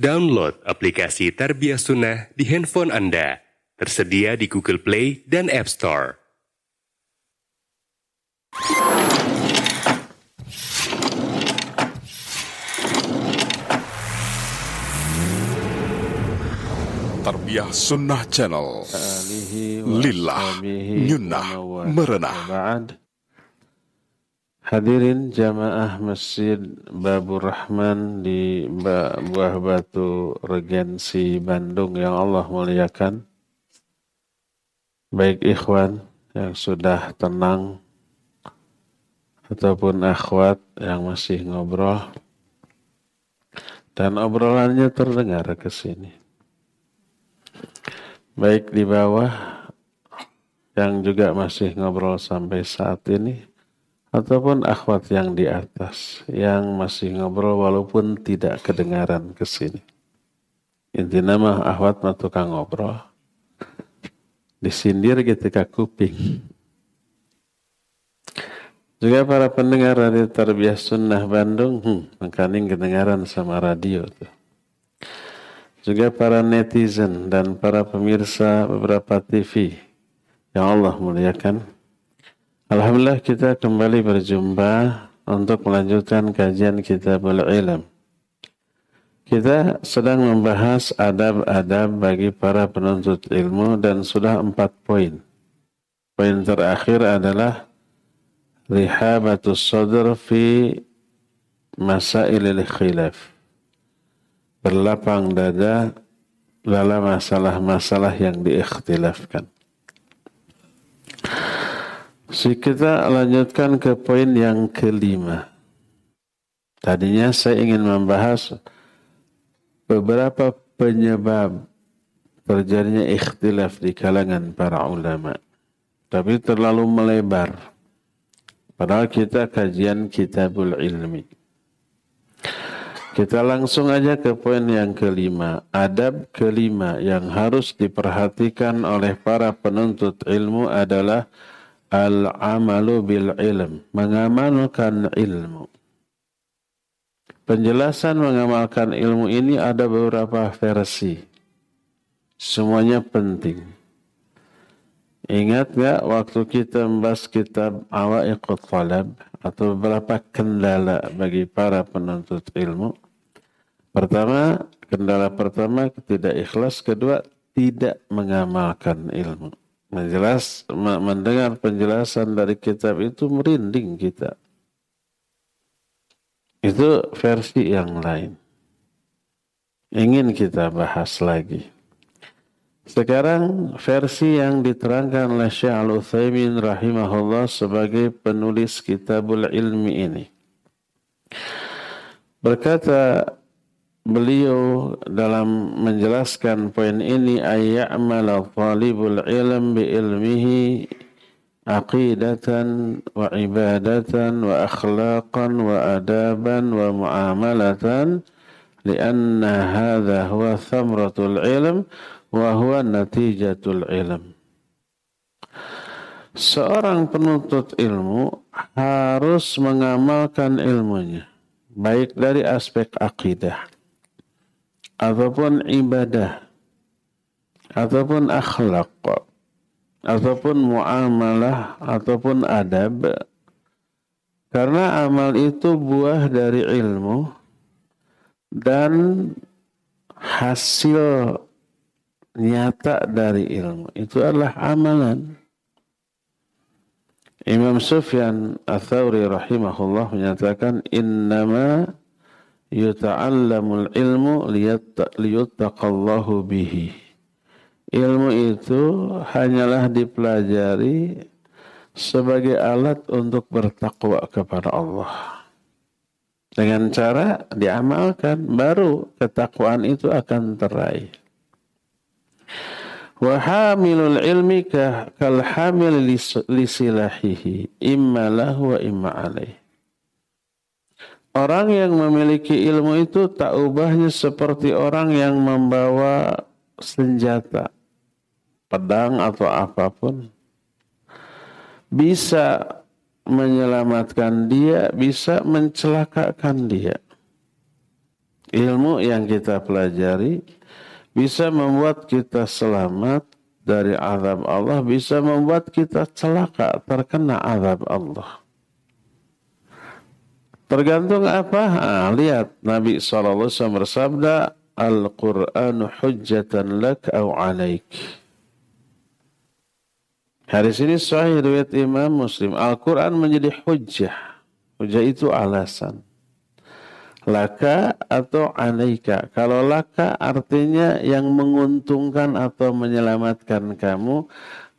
Download aplikasi Tarbiyah Sunnah di handphone Anda. Tersedia di Google Play dan App Store. Tarbiyah Sunnah Channel Lillah Nyunnah Merenah Hadirin jamaah Masjid Babur Rahman di Buah Batu Regensi Bandung yang Allah muliakan. Baik ikhwan yang sudah tenang ataupun akhwat yang masih ngobrol dan obrolannya terdengar ke sini. Baik di bawah yang juga masih ngobrol sampai saat ini ataupun akhwat yang di atas yang masih ngobrol walaupun tidak kedengaran ke sini. Intinya mah akhwat mah tukang ngobrol. Disindir ketika kuping. Juga para pendengar radio Tarbiyah Sunnah Bandung, hmm, kedengaran sama radio tuh. Juga para netizen dan para pemirsa beberapa TV yang Allah muliakan. Alhamdulillah kita kembali berjumpa untuk melanjutkan kajian kitabul ilm. Kita sedang membahas adab-adab bagi para penuntut ilmu dan sudah empat poin. Poin terakhir adalah rihabatus sadr fi masailil khilaf. Berlapang dada dalam masalah-masalah yang diikhtilafkan. Kita lanjutkan ke poin yang kelima. Tadinya saya ingin membahas beberapa penyebab terjadinya ikhtilaf di kalangan para ulama. Tapi terlalu melebar. Padahal kita kajian kitabul ilmi. Kita langsung aja ke poin yang kelima. Adab kelima yang harus diperhatikan oleh para penuntut ilmu adalah Al-amalu bil ilm. Mengamalkan ilmu. Penjelasan mengamalkan ilmu ini ada beberapa versi. Semuanya penting. Ingat gak waktu kita membahas kitab Awa'iqut Talab atau beberapa kendala bagi para penuntut ilmu. Pertama, kendala pertama tidak ikhlas, kedua tidak mengamalkan ilmu menjelas mendengar penjelasan dari kitab itu merinding kita. Itu versi yang lain. Ingin kita bahas lagi. Sekarang versi yang diterangkan oleh Syekh Al-Utsaimin rahimahullah sebagai penulis kitabul ilmi ini. Berkata beliau dalam menjelaskan poin ini ayya'mala talibul ilm bi ilmihi aqidatan wa ibadatan wa akhlaqan wa adaban wa muamalatan hadha huwa thamratul ilm wa huwa natijatul ilm. Seorang penuntut ilmu harus mengamalkan ilmunya baik dari aspek akidah ataupun ibadah. Ataupun akhlak. Ataupun muamalah. Ataupun adab. Karena amal itu buah dari ilmu. Dan hasil nyata dari ilmu. Itu adalah amalan. Imam Sufyan Ats-Tsauri rahimahullah menyatakan innama yuta'allamul ilmu liyuttaqallahu bihi. Ilmu itu hanyalah dipelajari sebagai alat untuk bertakwa kepada Allah. Dengan cara diamalkan, baru ketakwaan itu akan teraih. Wa hamilul ilmi kal hamil lisilahihi imma lahu wa imma alaih. Orang yang memiliki ilmu itu tak ubahnya seperti orang yang membawa senjata, pedang atau apa pun. Bisa menyelamatkan dia, bisa mencelakakan dia. ilmu yang kita pelajari bisa membuat kita selamat dari azab Allah, bisa membuat kita celaka terkena azab Allah. Tergantung apa? Nah, lihat Nabi SAW bersabda, Al-Quran hujjatan lak au alaik. Hari ini sahih riwayat Imam Muslim. Al-Quran menjadi hujjah. Hujjah itu alasan. Laka atau alaika. Kalau laka artinya yang menguntungkan atau menyelamatkan kamu.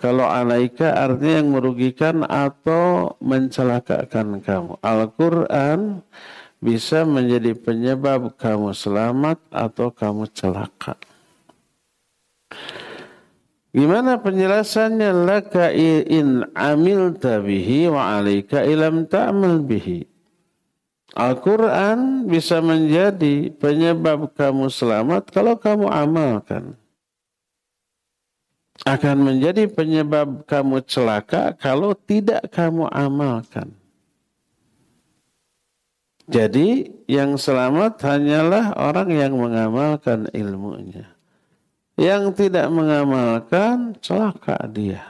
Kalau alaika artinya yang merugikan atau mencelakakan kamu. Al-Quran bisa menjadi penyebab kamu selamat atau kamu celaka. Gimana penjelasannya? Laka in amil tabihi wa alaika ilam ta'mal bihi. Al-Quran bisa menjadi penyebab kamu selamat kalau kamu amalkan akan menjadi penyebab kamu celaka kalau tidak kamu amalkan. Jadi yang selamat hanyalah orang yang mengamalkan ilmunya. Yang tidak mengamalkan celaka dia.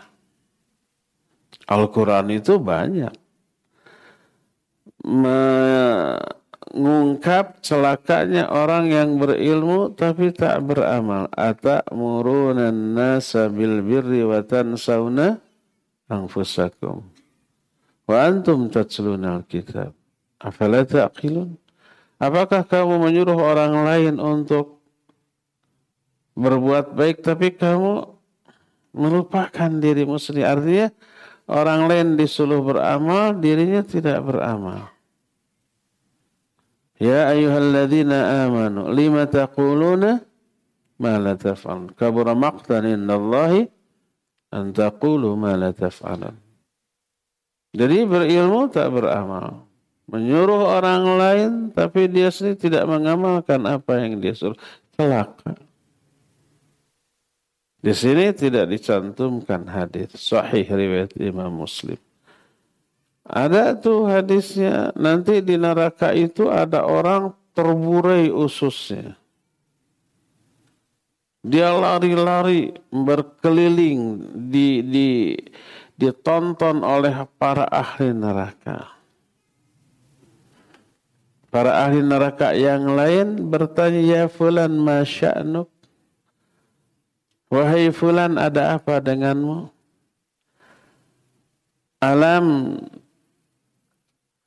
Al-Quran itu banyak. Mengungkap celakanya orang yang berilmu tapi tak beramal. Atamuruna nasa bil birri wa tansawna anfusakum. Wa antum tatsluna al-kitab. Afala ta'qilun? Apakah kamu menyuruh orang lain untuk berbuat baik tapi kamu melupakan dirimu sendiri? Artinya orang lain disuruh beramal, dirinya tidak beramal. Ya ayyuhalladzina amanu lima taquluna ma la taf'alun. Kabura maqtan indallahi an taqulu ma la taf'alun. Jadi berilmu tak beramal. Menyuruh orang lain tapi dia sendiri tidak mengamalkan apa yang dia suruh. Celaka. Di sini tidak dicantumkan hadis sahih riwayat Imam Muslim. Ada tuh hadisnya, nanti di neraka itu ada orang terburai ususnya. Dia lari-lari berkeliling di, di, ditonton oleh para ahli neraka. Para ahli neraka yang lain bertanya, Ya fulan masya'nuk. Wahai fulan ada apa denganmu? Alam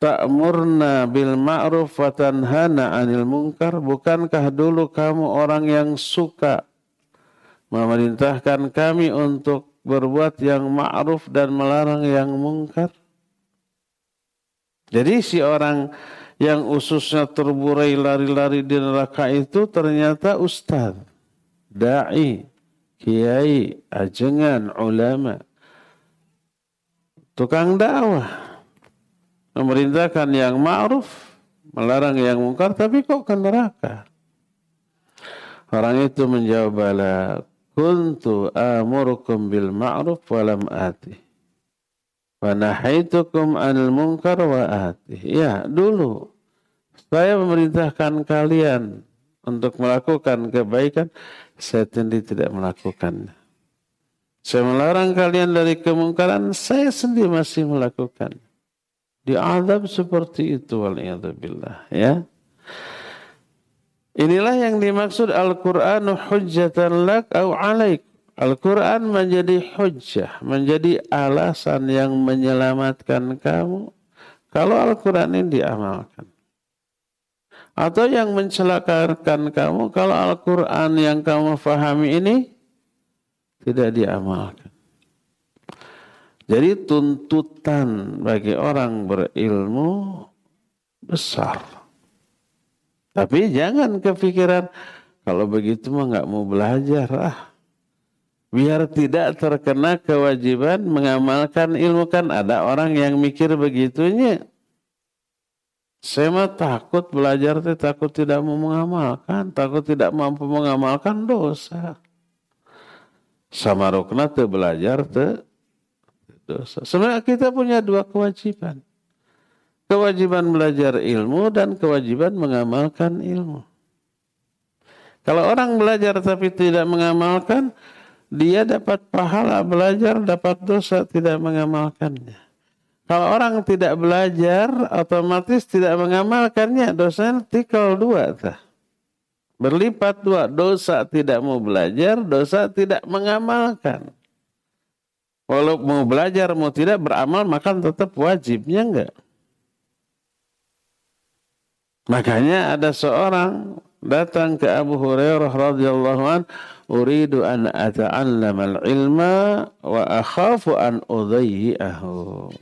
ta'murna bil ma'ruf wa tanhana 'anil munkar. Bukankah dulu kamu orang yang suka memerintahkan kami untuk berbuat yang ma'ruf dan melarang yang mungkar jadi si orang yang ususnya terburai lari-lari di neraka itu ternyata ustaz, dai, kiai, ajengan, ulama, tukang dakwah memerintahkan yang ma'ruf, melarang yang mungkar, tapi kok ke neraka? Orang itu menjawab bala, kuntu amurukum bil ma'ruf walam ati. Wa nahaitukum anil munkar wa ati. Ya, dulu saya memerintahkan kalian untuk melakukan kebaikan, saya sendiri tidak melakukannya. Saya melarang kalian dari kemungkaran, saya sendiri masih melakukan diadab seperti itu waliyadzubillah ya Inilah yang dimaksud Al-Qur'anu hujjatan lak au alaik. Al-Quran menjadi hujjah, menjadi alasan yang menyelamatkan kamu kalau Al-Quran ini diamalkan. Atau yang mencelakakan kamu kalau Al-Quran yang kamu fahami ini tidak diamalkan. Jadi tuntutan bagi orang berilmu besar. Tapi jangan kepikiran kalau begitu mah nggak mau belajar ah. Biar tidak terkena kewajiban mengamalkan ilmu kan ada orang yang mikir begitunya. Saya mah takut belajar, takut tidak mau mengamalkan, takut tidak mampu mengamalkan dosa. Sama rukna te belajar te dosa. Sebenarnya kita punya dua kewajiban. Kewajiban belajar ilmu dan kewajiban mengamalkan ilmu. Kalau orang belajar tapi tidak mengamalkan, dia dapat pahala belajar, dapat dosa tidak mengamalkannya. Kalau orang tidak belajar, otomatis tidak mengamalkannya, dosanya tikal dua. Tah. Berlipat dua, dosa tidak mau belajar, dosa tidak mengamalkan. Walau mau belajar, mau tidak beramal, maka tetap wajibnya enggak. Makanya ada seorang datang ke Abu Hurairah radhiyallahu an, "Uridu an ata'allam al-ilma wa akhafu an udhayyi'ahu."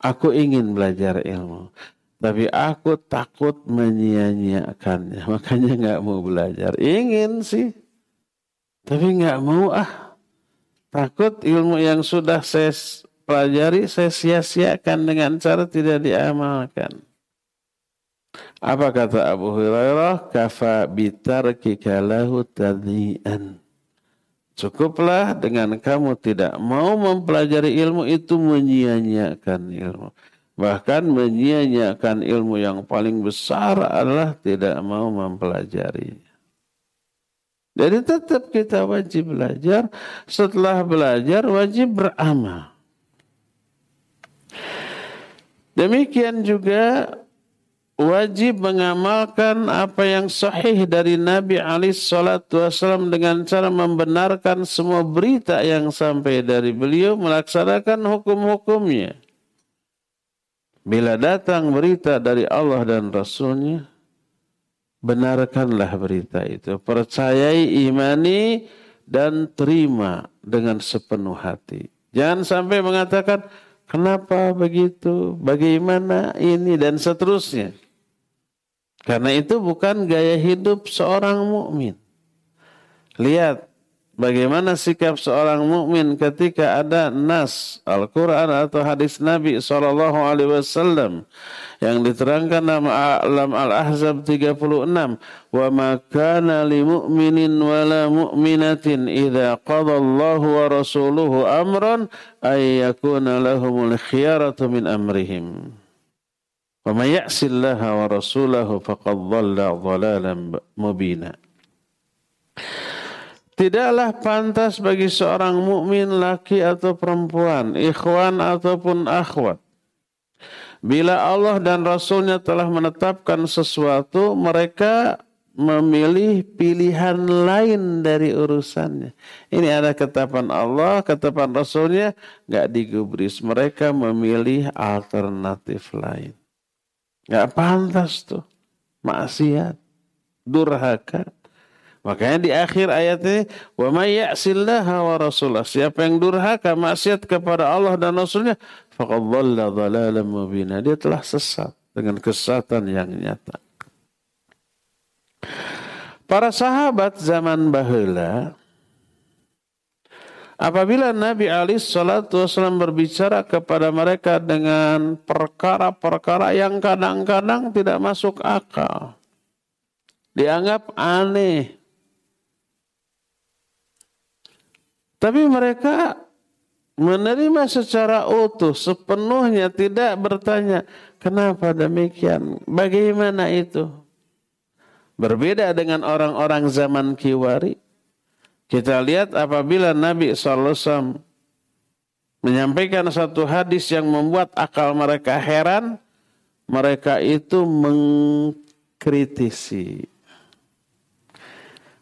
Aku ingin belajar ilmu, tapi aku takut menyia-nyiakannya. Makanya nggak mau belajar. Ingin sih, tapi nggak mau ah. Takut ilmu yang sudah saya pelajari saya sia-siakan dengan cara tidak diamalkan. Apa kata Abu Hurairah? Kafa bitarkika lahu tadhi'an. Cukuplah dengan kamu tidak mau mempelajari ilmu itu menyia-nyiakan ilmu. Bahkan menyia-nyiakan ilmu yang paling besar adalah tidak mau mempelajarinya. Jadi tetap kita wajib belajar. Setelah belajar wajib beramal. Demikian juga wajib mengamalkan apa yang sahih dari Nabi Ali Shallallahu Wasallam dengan cara membenarkan semua berita yang sampai dari beliau melaksanakan hukum-hukumnya. Bila datang berita dari Allah dan Rasulnya, benarkanlah berita itu. Percayai, imani, dan terima dengan sepenuh hati. Jangan sampai mengatakan, kenapa begitu, bagaimana ini, dan seterusnya. Karena itu bukan gaya hidup seorang mukmin. Lihat Bagaimana sikap seorang mukmin ketika ada nas Al-Quran atau hadis Nabi Shallallahu Alaihi Wasallam yang diterangkan dalam Al-Ahzab 36, wa makana li mu'minin wala mu'minatin idza qada wa rasuluhu amran ay yakuna lahumul khiyaratu min amrihim. Wa may ya'sillaha wa rasulahu faqad dhalla dhalalan mubina. Tidaklah pantas bagi seorang mukmin laki atau perempuan, ikhwan ataupun akhwat. Bila Allah dan Rasulnya telah menetapkan sesuatu, mereka memilih pilihan lain dari urusannya. Ini ada ketetapan Allah, ketetapan Rasulnya, nggak digubris. Mereka memilih alternatif lain. Gak pantas tuh. Maksiat. Durhaka. Makanya di akhir ayat ini, wa may ya'sillaha wa rasulah. Siapa yang durhaka maksiat kepada Allah dan Rasulnya, faqad dhalla dhalalan mubina. Dia telah sesat dengan kesesatan yang nyata. Para sahabat zaman bahula Apabila Nabi Ali Shallallahu Wasallam berbicara kepada mereka dengan perkara-perkara yang kadang-kadang tidak masuk akal, dianggap aneh, tapi mereka menerima secara utuh, sepenuhnya tidak bertanya, kenapa demikian, bagaimana itu. Berbeda dengan orang-orang zaman kiwari kita lihat apabila Nabi SAW menyampaikan satu hadis yang membuat akal mereka heran, mereka itu mengkritisi.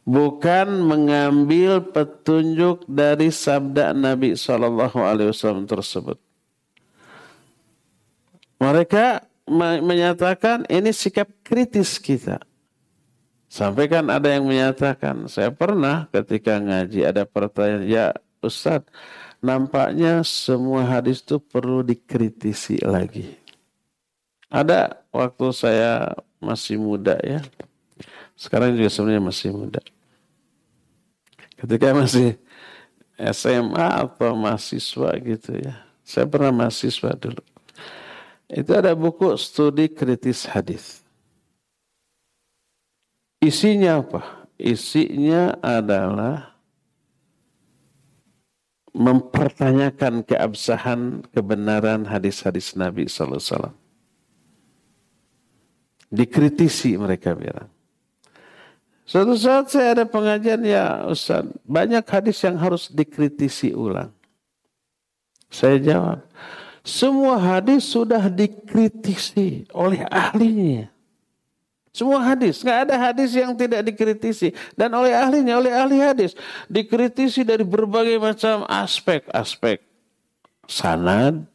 Bukan mengambil petunjuk dari sabda Nabi SAW tersebut. Mereka menyatakan ini sikap kritis kita. Sampai kan ada yang menyatakan, saya pernah ketika ngaji ada pertanyaan, ya Ustadz, nampaknya semua hadis itu perlu dikritisi lagi. Ada waktu saya masih muda ya, sekarang juga sebenarnya masih muda. Ketika masih SMA atau mahasiswa gitu ya, saya pernah mahasiswa dulu. Itu ada buku studi kritis hadis. Isinya apa? Isinya adalah mempertanyakan keabsahan kebenaran hadis-hadis Nabi Sallallahu Alaihi. Dikritisi mereka bilang. Suatu saat saya ada pengajian ya Ustaz, banyak hadis yang harus dikritisi ulang. Saya jawab, semua hadis sudah dikritisi oleh ahlinya. Semua hadis, nggak ada hadis yang tidak dikritisi dan oleh ahlinya, oleh ahli hadis dikritisi dari berbagai macam aspek, aspek sanad,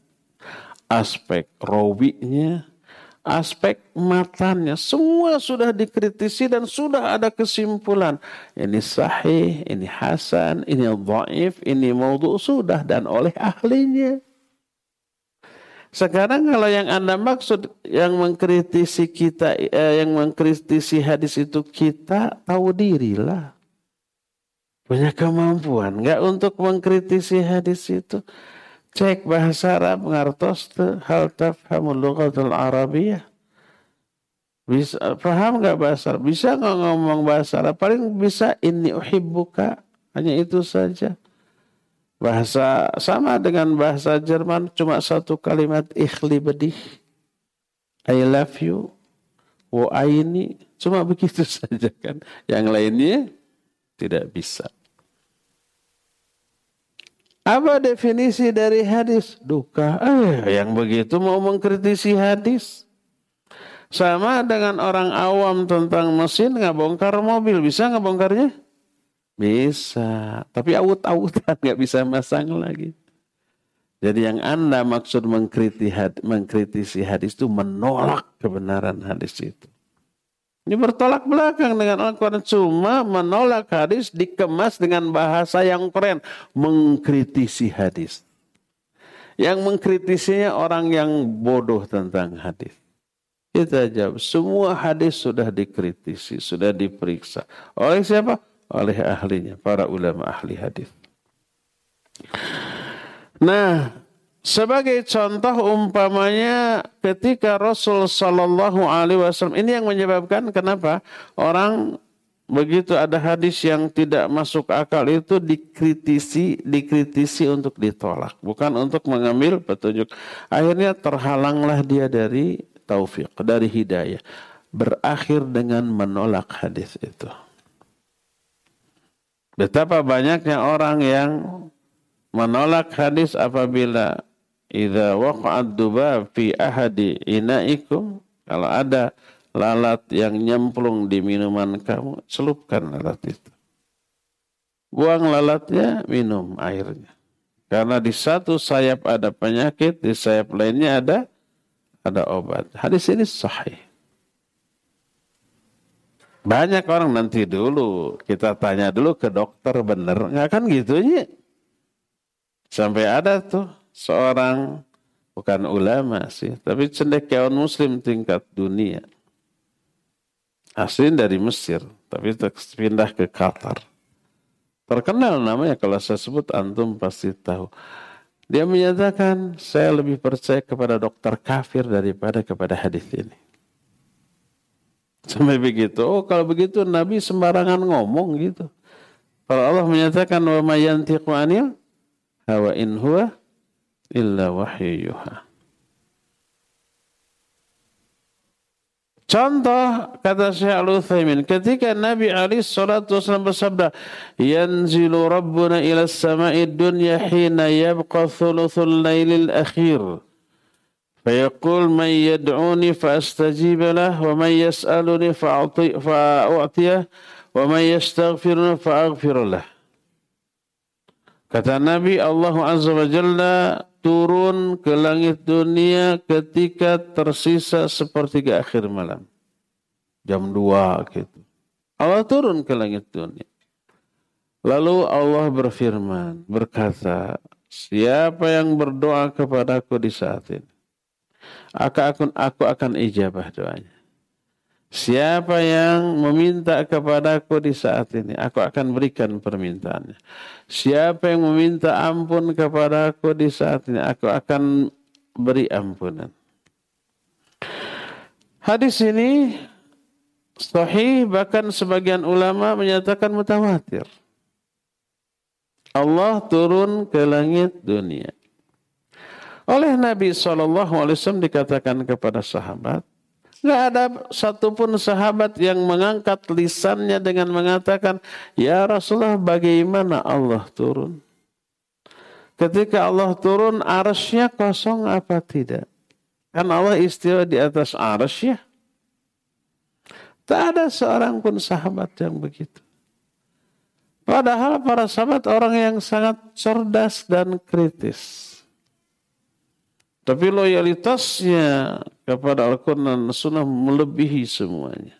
aspek rawinya, aspek matanya semua sudah dikritisi dan sudah ada kesimpulan ini sahih, ini hasan, ini dhaif, ini maudhu sudah dan oleh ahlinya. Sekarang kalau yang Anda maksud yang mengkritisi kita eh, yang mengkritisi hadis itu kita tahu dirilah. Punya kemampuan enggak untuk mengkritisi hadis itu. Cek bahasa Arab ngartos tuh hal tafhamul lughatul Arabiyah. Bisa paham nggak bahasa Arab? Bisa nggak ngomong bahasa Arab? Paling bisa ini uhibbuka. Hanya itu saja. Bahasa sama dengan bahasa Jerman cuma satu kalimat ikhli bedih. I love you. Wo aini. Cuma begitu saja kan. Yang lainnya tidak bisa. Apa definisi dari hadis? Duka. Eh, yang begitu mau mengkritisi hadis. Sama dengan orang awam tentang mesin nggak bongkar mobil. Bisa nggak bongkarnya? Bisa. Tapi awut-awutan nggak bisa masang lagi. Jadi yang Anda maksud mengkritisi mengkritisi hadis itu menolak kebenaran hadis itu. Ini bertolak belakang dengan Al-Quran. Cuma menolak hadis dikemas dengan bahasa yang keren. Mengkritisi hadis. Yang mengkritisinya orang yang bodoh tentang hadis. Kita jawab, semua hadis sudah dikritisi, sudah diperiksa. Oleh siapa? Oleh ahlinya, para ulama ahli hadis. Nah, sebagai contoh umpamanya ketika Rasul Shallallahu Alaihi Wasallam ini yang menyebabkan kenapa orang begitu ada hadis yang tidak masuk akal itu dikritisi dikritisi untuk ditolak bukan untuk mengambil petunjuk. Akhirnya terhalanglah dia dari taufik dari hidayah berakhir dengan menolak hadis itu. Betapa banyaknya orang yang menolak hadis apabila Idza waqa'ad dubab fi ahadi inaikum kalau ada lalat yang nyemplung di minuman kamu, celupkan lalat itu. Buang lalatnya, minum airnya. Karena di satu sayap ada penyakit, di sayap lainnya ada ada obat. Hadis ini sahih. Banyak orang nanti dulu kita tanya dulu ke dokter bener nggak kan gitu ya? Sampai ada tuh seorang bukan ulama sih, tapi cendekiawan muslim tingkat dunia. Asli dari Mesir, tapi pindah ke Qatar. Terkenal namanya kalau saya sebut antum pasti tahu. Dia menyatakan saya lebih percaya kepada dokter kafir daripada kepada hadis ini. Sampai begitu. Oh kalau begitu Nabi sembarangan ngomong gitu. Kalau Allah menyatakan wa mayantiqu anil hawa in إلا وحي يوحى Contoh kata Syekh al -Uthaymin. ketika Nabi Ali sallallahu wasallam bersabda yanzilu rabbuna ila samai dunya hina yabqa thuluthul lailil akhir fayaqul man yad'uni fastajib lah wa man yas'aluni fa'atiyah wa man yastaghfiruni fa'aghfir lah Kata Nabi Allah Azza wa Jalla turun ke langit dunia ketika tersisa sepertiga akhir malam. Jam 2 gitu. Allah turun ke langit dunia. Lalu Allah berfirman, berkata, siapa yang berdoa kepadaku di saat ini, aku aku akan ijabah doanya. Siapa yang meminta kepadaku di saat ini, aku akan berikan permintaannya. Siapa yang meminta ampun kepadaku di saat ini, aku akan beri ampunan. Hadis ini sahih bahkan sebagian ulama menyatakan mutawatir. Allah turun ke langit dunia. Oleh Nabi SAW dikatakan kepada sahabat, Nggak ada satupun sahabat yang mengangkat lisannya dengan mengatakan, Ya Rasulullah bagaimana Allah turun? Ketika Allah turun, arasnya kosong apa tidak? Kan Allah istiwa di atas arasnya. Tak ada seorang pun sahabat yang begitu. Padahal para sahabat orang yang sangat cerdas dan kritis. Tapi loyalitasnya kepada Al-Quran dan Sunnah melebihi semuanya.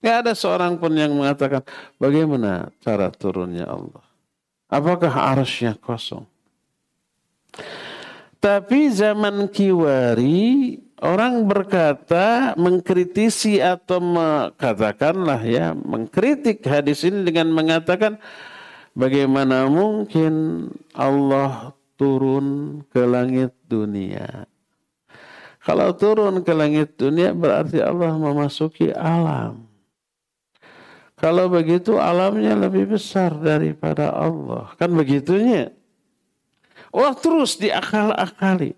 Tidak ada seorang pun yang mengatakan bagaimana cara turunnya Allah. Apakah arasnya kosong? Tapi zaman kiwari orang berkata mengkritisi atau katakanlah ya mengkritik hadis ini dengan mengatakan bagaimana mungkin Allah turun ke langit dunia. Kalau turun ke langit dunia berarti Allah memasuki alam. Kalau begitu alamnya lebih besar daripada Allah. Kan begitunya. Wah terus diakal-akali.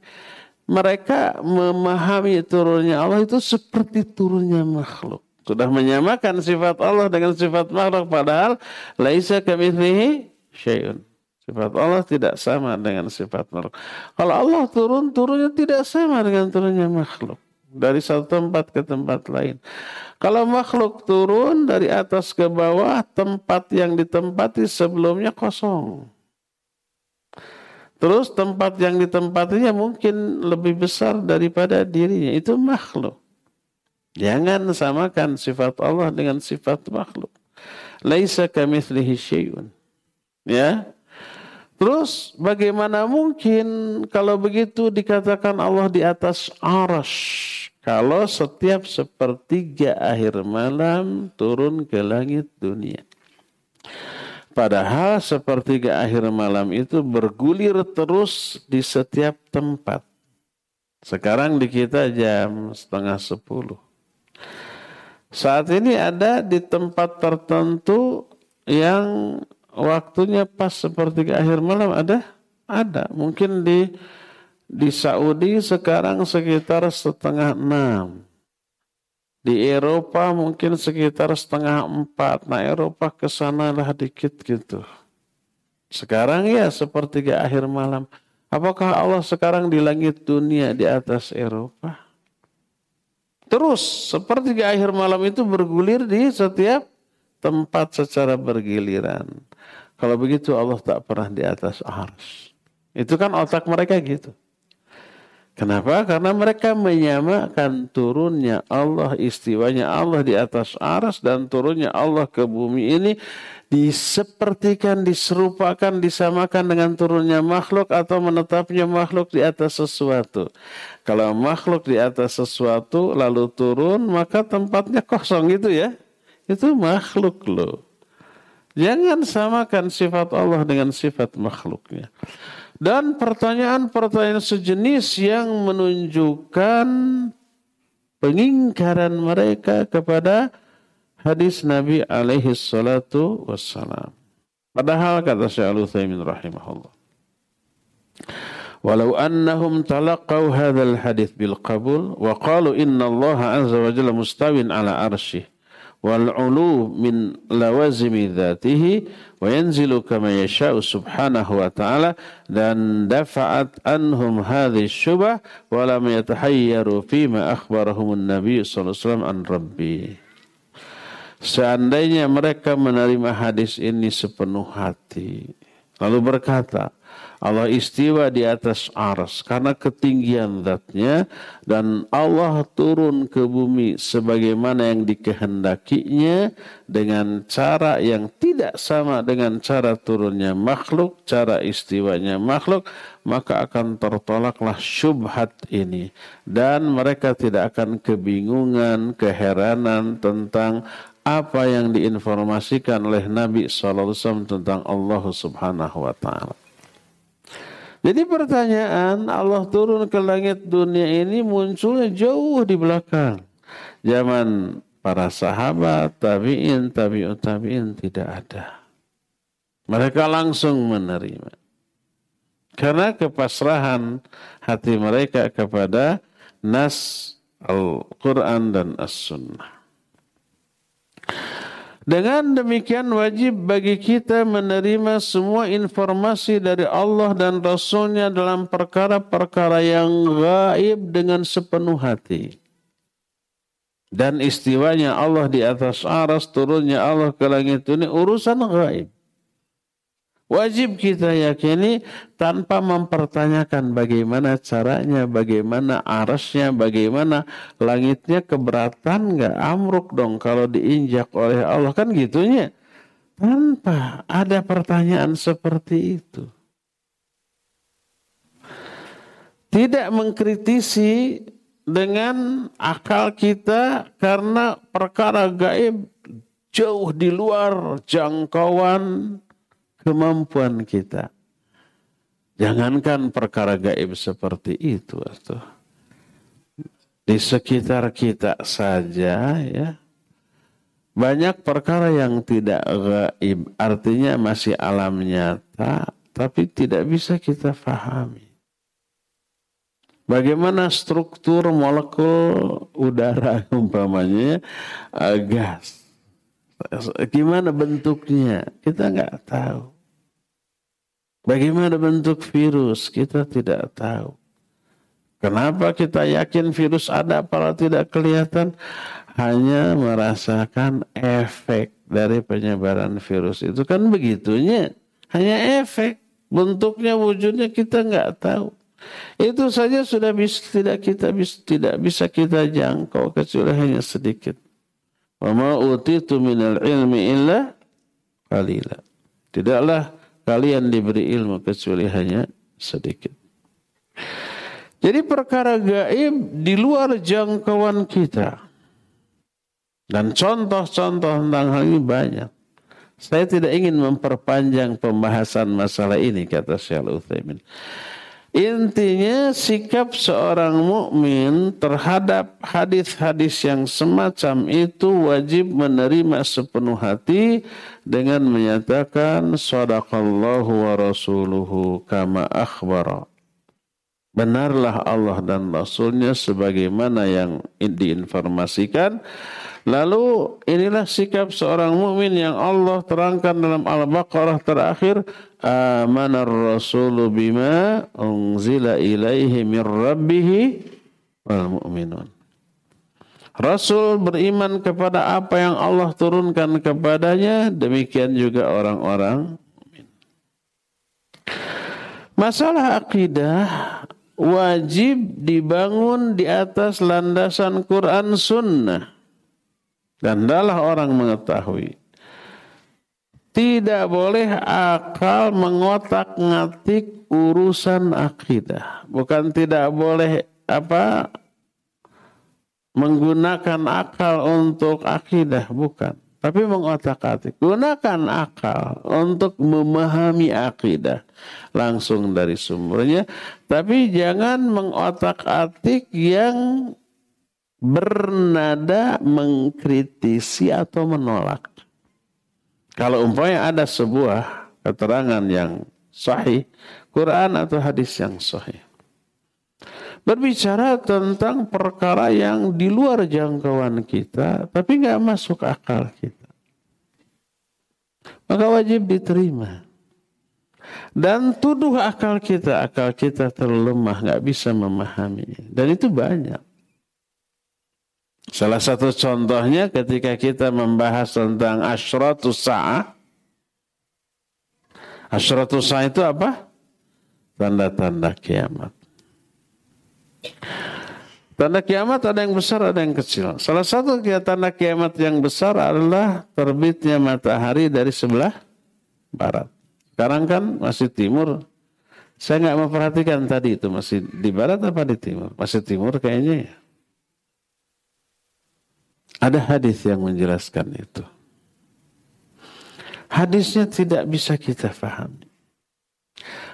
Mereka memahami turunnya Allah itu seperti turunnya makhluk. Sudah menyamakan sifat Allah dengan sifat makhluk. Padahal laisa kamitslihi syai'un. Sifat Allah tidak sama dengan sifat makhluk. Kalau Allah turun, turunnya tidak sama dengan turunnya makhluk. Dari satu tempat ke tempat lain. Kalau makhluk turun dari atas ke bawah, tempat yang ditempati sebelumnya kosong. Terus tempat yang ditempatinya mungkin lebih besar daripada dirinya. Itu makhluk. Jangan samakan sifat Allah dengan sifat makhluk. Laisa kamitslihi syai'un. Ya, Terus bagaimana mungkin kalau begitu dikatakan Allah di atas arash. Kalau setiap sepertiga akhir malam turun ke langit dunia. Padahal sepertiga akhir malam itu bergulir terus di setiap tempat. Sekarang di kita jam setengah sepuluh. Saat ini ada di tempat tertentu yang waktunya pas seperti ke akhir malam ada? Ada. Mungkin di di Saudi sekarang sekitar setengah enam. Di Eropa mungkin sekitar setengah empat. Nah Eropa ke sana lah dikit gitu. Sekarang ya seperti ke akhir malam. Apakah Allah sekarang di langit dunia di atas Eropa? Terus seperti ke akhir malam itu bergulir di setiap tempat secara bergiliran. Kalau begitu Allah tak pernah di atas ars. Itu kan otak mereka gitu. Kenapa? Karena mereka menyamakan turunnya Allah, istiwanya Allah di atas aras dan turunnya Allah ke bumi ini disepertikan, diserupakan, disamakan dengan turunnya makhluk atau menetapnya makhluk di atas sesuatu. Kalau makhluk di atas sesuatu lalu turun, maka tempatnya kosong gitu ya. Itu makhluk loh. Jangan samakan sifat Allah dengan sifat makhluknya. Dan pertanyaan-pertanyaan sejenis yang menunjukkan pengingkaran mereka kepada hadis Nabi alaihi salatu wassalam. Padahal kata Syekh Al-Utsaimin rahimahullah. Walau annahum talaqaw hadzal hadis bil qabul wa qalu inna Allah azza wa jalla mustawin ala arsyih wal من لوازم ذاته وينزل كما يشاء سبحانه وتعالى dan dafa'at anhum hadhi syubah wa lam yatahayyaru fima akhbarahumun nabi sallallahu alaihi Seandainya mereka menerima hadis ini sepenuh hati lalu berkata Allah istiwa di atas ars karena ketinggian zatnya dan Allah turun ke bumi sebagaimana yang dikehendakinya dengan cara yang tidak sama dengan cara turunnya makhluk, cara istiwanya makhluk, maka akan tertolaklah syubhat ini dan mereka tidak akan kebingungan, keheranan tentang apa yang diinformasikan oleh Nabi SAW tentang Allah Subhanahu wa taala. Jadi pertanyaan Allah turun ke langit dunia ini munculnya jauh di belakang. Zaman para sahabat, tabi'in, tabi'ut tabi'in tidak ada. Mereka langsung menerima. Karena kepasrahan hati mereka kepada nas Al-Quran dan As-Sunnah. Dengan demikian wajib bagi kita menerima semua informasi dari Allah dan Rasulnya dalam perkara-perkara yang gaib dengan sepenuh hati. Dan istiwanya Allah di atas aras, turunnya Allah ke langit ini urusan gaib. Wajib kita yakini tanpa mempertanyakan bagaimana caranya, bagaimana arasnya, bagaimana langitnya keberatan nggak amruk dong kalau diinjak oleh Allah kan gitunya. Tanpa ada pertanyaan seperti itu. Tidak mengkritisi dengan akal kita karena perkara gaib jauh di luar jangkauan kemampuan kita. Jangankan perkara gaib seperti itu atau di sekitar kita saja ya. Banyak perkara yang tidak gaib, artinya masih alam nyata, tapi tidak bisa kita fahami. Bagaimana struktur molekul udara umpamanya uh, gas. Gimana bentuknya? Kita nggak tahu. Bagaimana bentuk virus? Kita tidak tahu. Kenapa kita yakin virus ada kalau tidak kelihatan? Hanya merasakan efek dari penyebaran virus itu kan begitunya. Hanya efek. Bentuknya, wujudnya kita nggak tahu. Itu saja sudah bisa, tidak kita bisa, tidak bisa kita jangkau kecuali hanya sedikit. Wa ma utitu minal ilmi illa qalila. Tidaklah kalian diberi ilmu kecuali hanya sedikit. Jadi perkara gaib di luar jangkauan kita. Dan contoh-contoh tentang hal ini banyak. Saya tidak ingin memperpanjang pembahasan masalah ini kata Syekh Utsaimin. Intinya sikap seorang mukmin terhadap hadis-hadis yang semacam itu wajib menerima sepenuh hati dengan menyatakan sadaqallahu wa rasuluhu kama akhbara. Benarlah Allah dan Rasulnya sebagaimana yang diinformasikan Lalu inilah sikap seorang mukmin yang Allah terangkan dalam Al-Baqarah terakhir, amanar rasulu bima unzila ilaihi min rabbih wal mu'minun. Rasul beriman kepada apa yang Allah turunkan kepadanya, demikian juga orang-orang Masalah akidah wajib dibangun di atas landasan Quran Sunnah. Dan adalah orang mengetahui. Tidak boleh akal mengotak-ngatik urusan akidah. Bukan tidak boleh apa menggunakan akal untuk akidah, bukan. Tapi mengotak-atik. Gunakan akal untuk memahami akidah langsung dari sumbernya. Tapi jangan mengotak-atik yang bernada mengkritisi atau menolak. Kalau umpamanya ada sebuah keterangan yang sahih, Quran atau hadis yang sahih. Berbicara tentang perkara yang di luar jangkauan kita, tapi nggak masuk akal kita. Maka wajib diterima. Dan tuduh akal kita, akal kita terlemah, nggak bisa memahami. Dan itu banyak. Salah satu contohnya ketika kita membahas tentang asyratus sa'ah. Asyratus sa'ah itu apa? Tanda-tanda kiamat. Tanda kiamat ada yang besar, ada yang kecil. Salah satu tanda kiamat yang besar adalah terbitnya matahari dari sebelah barat. Sekarang kan masih timur. Saya nggak memperhatikan tadi itu masih di barat apa di timur? Masih timur kayaknya ya. Ada hadis yang menjelaskan itu. Hadisnya tidak bisa kita pahami.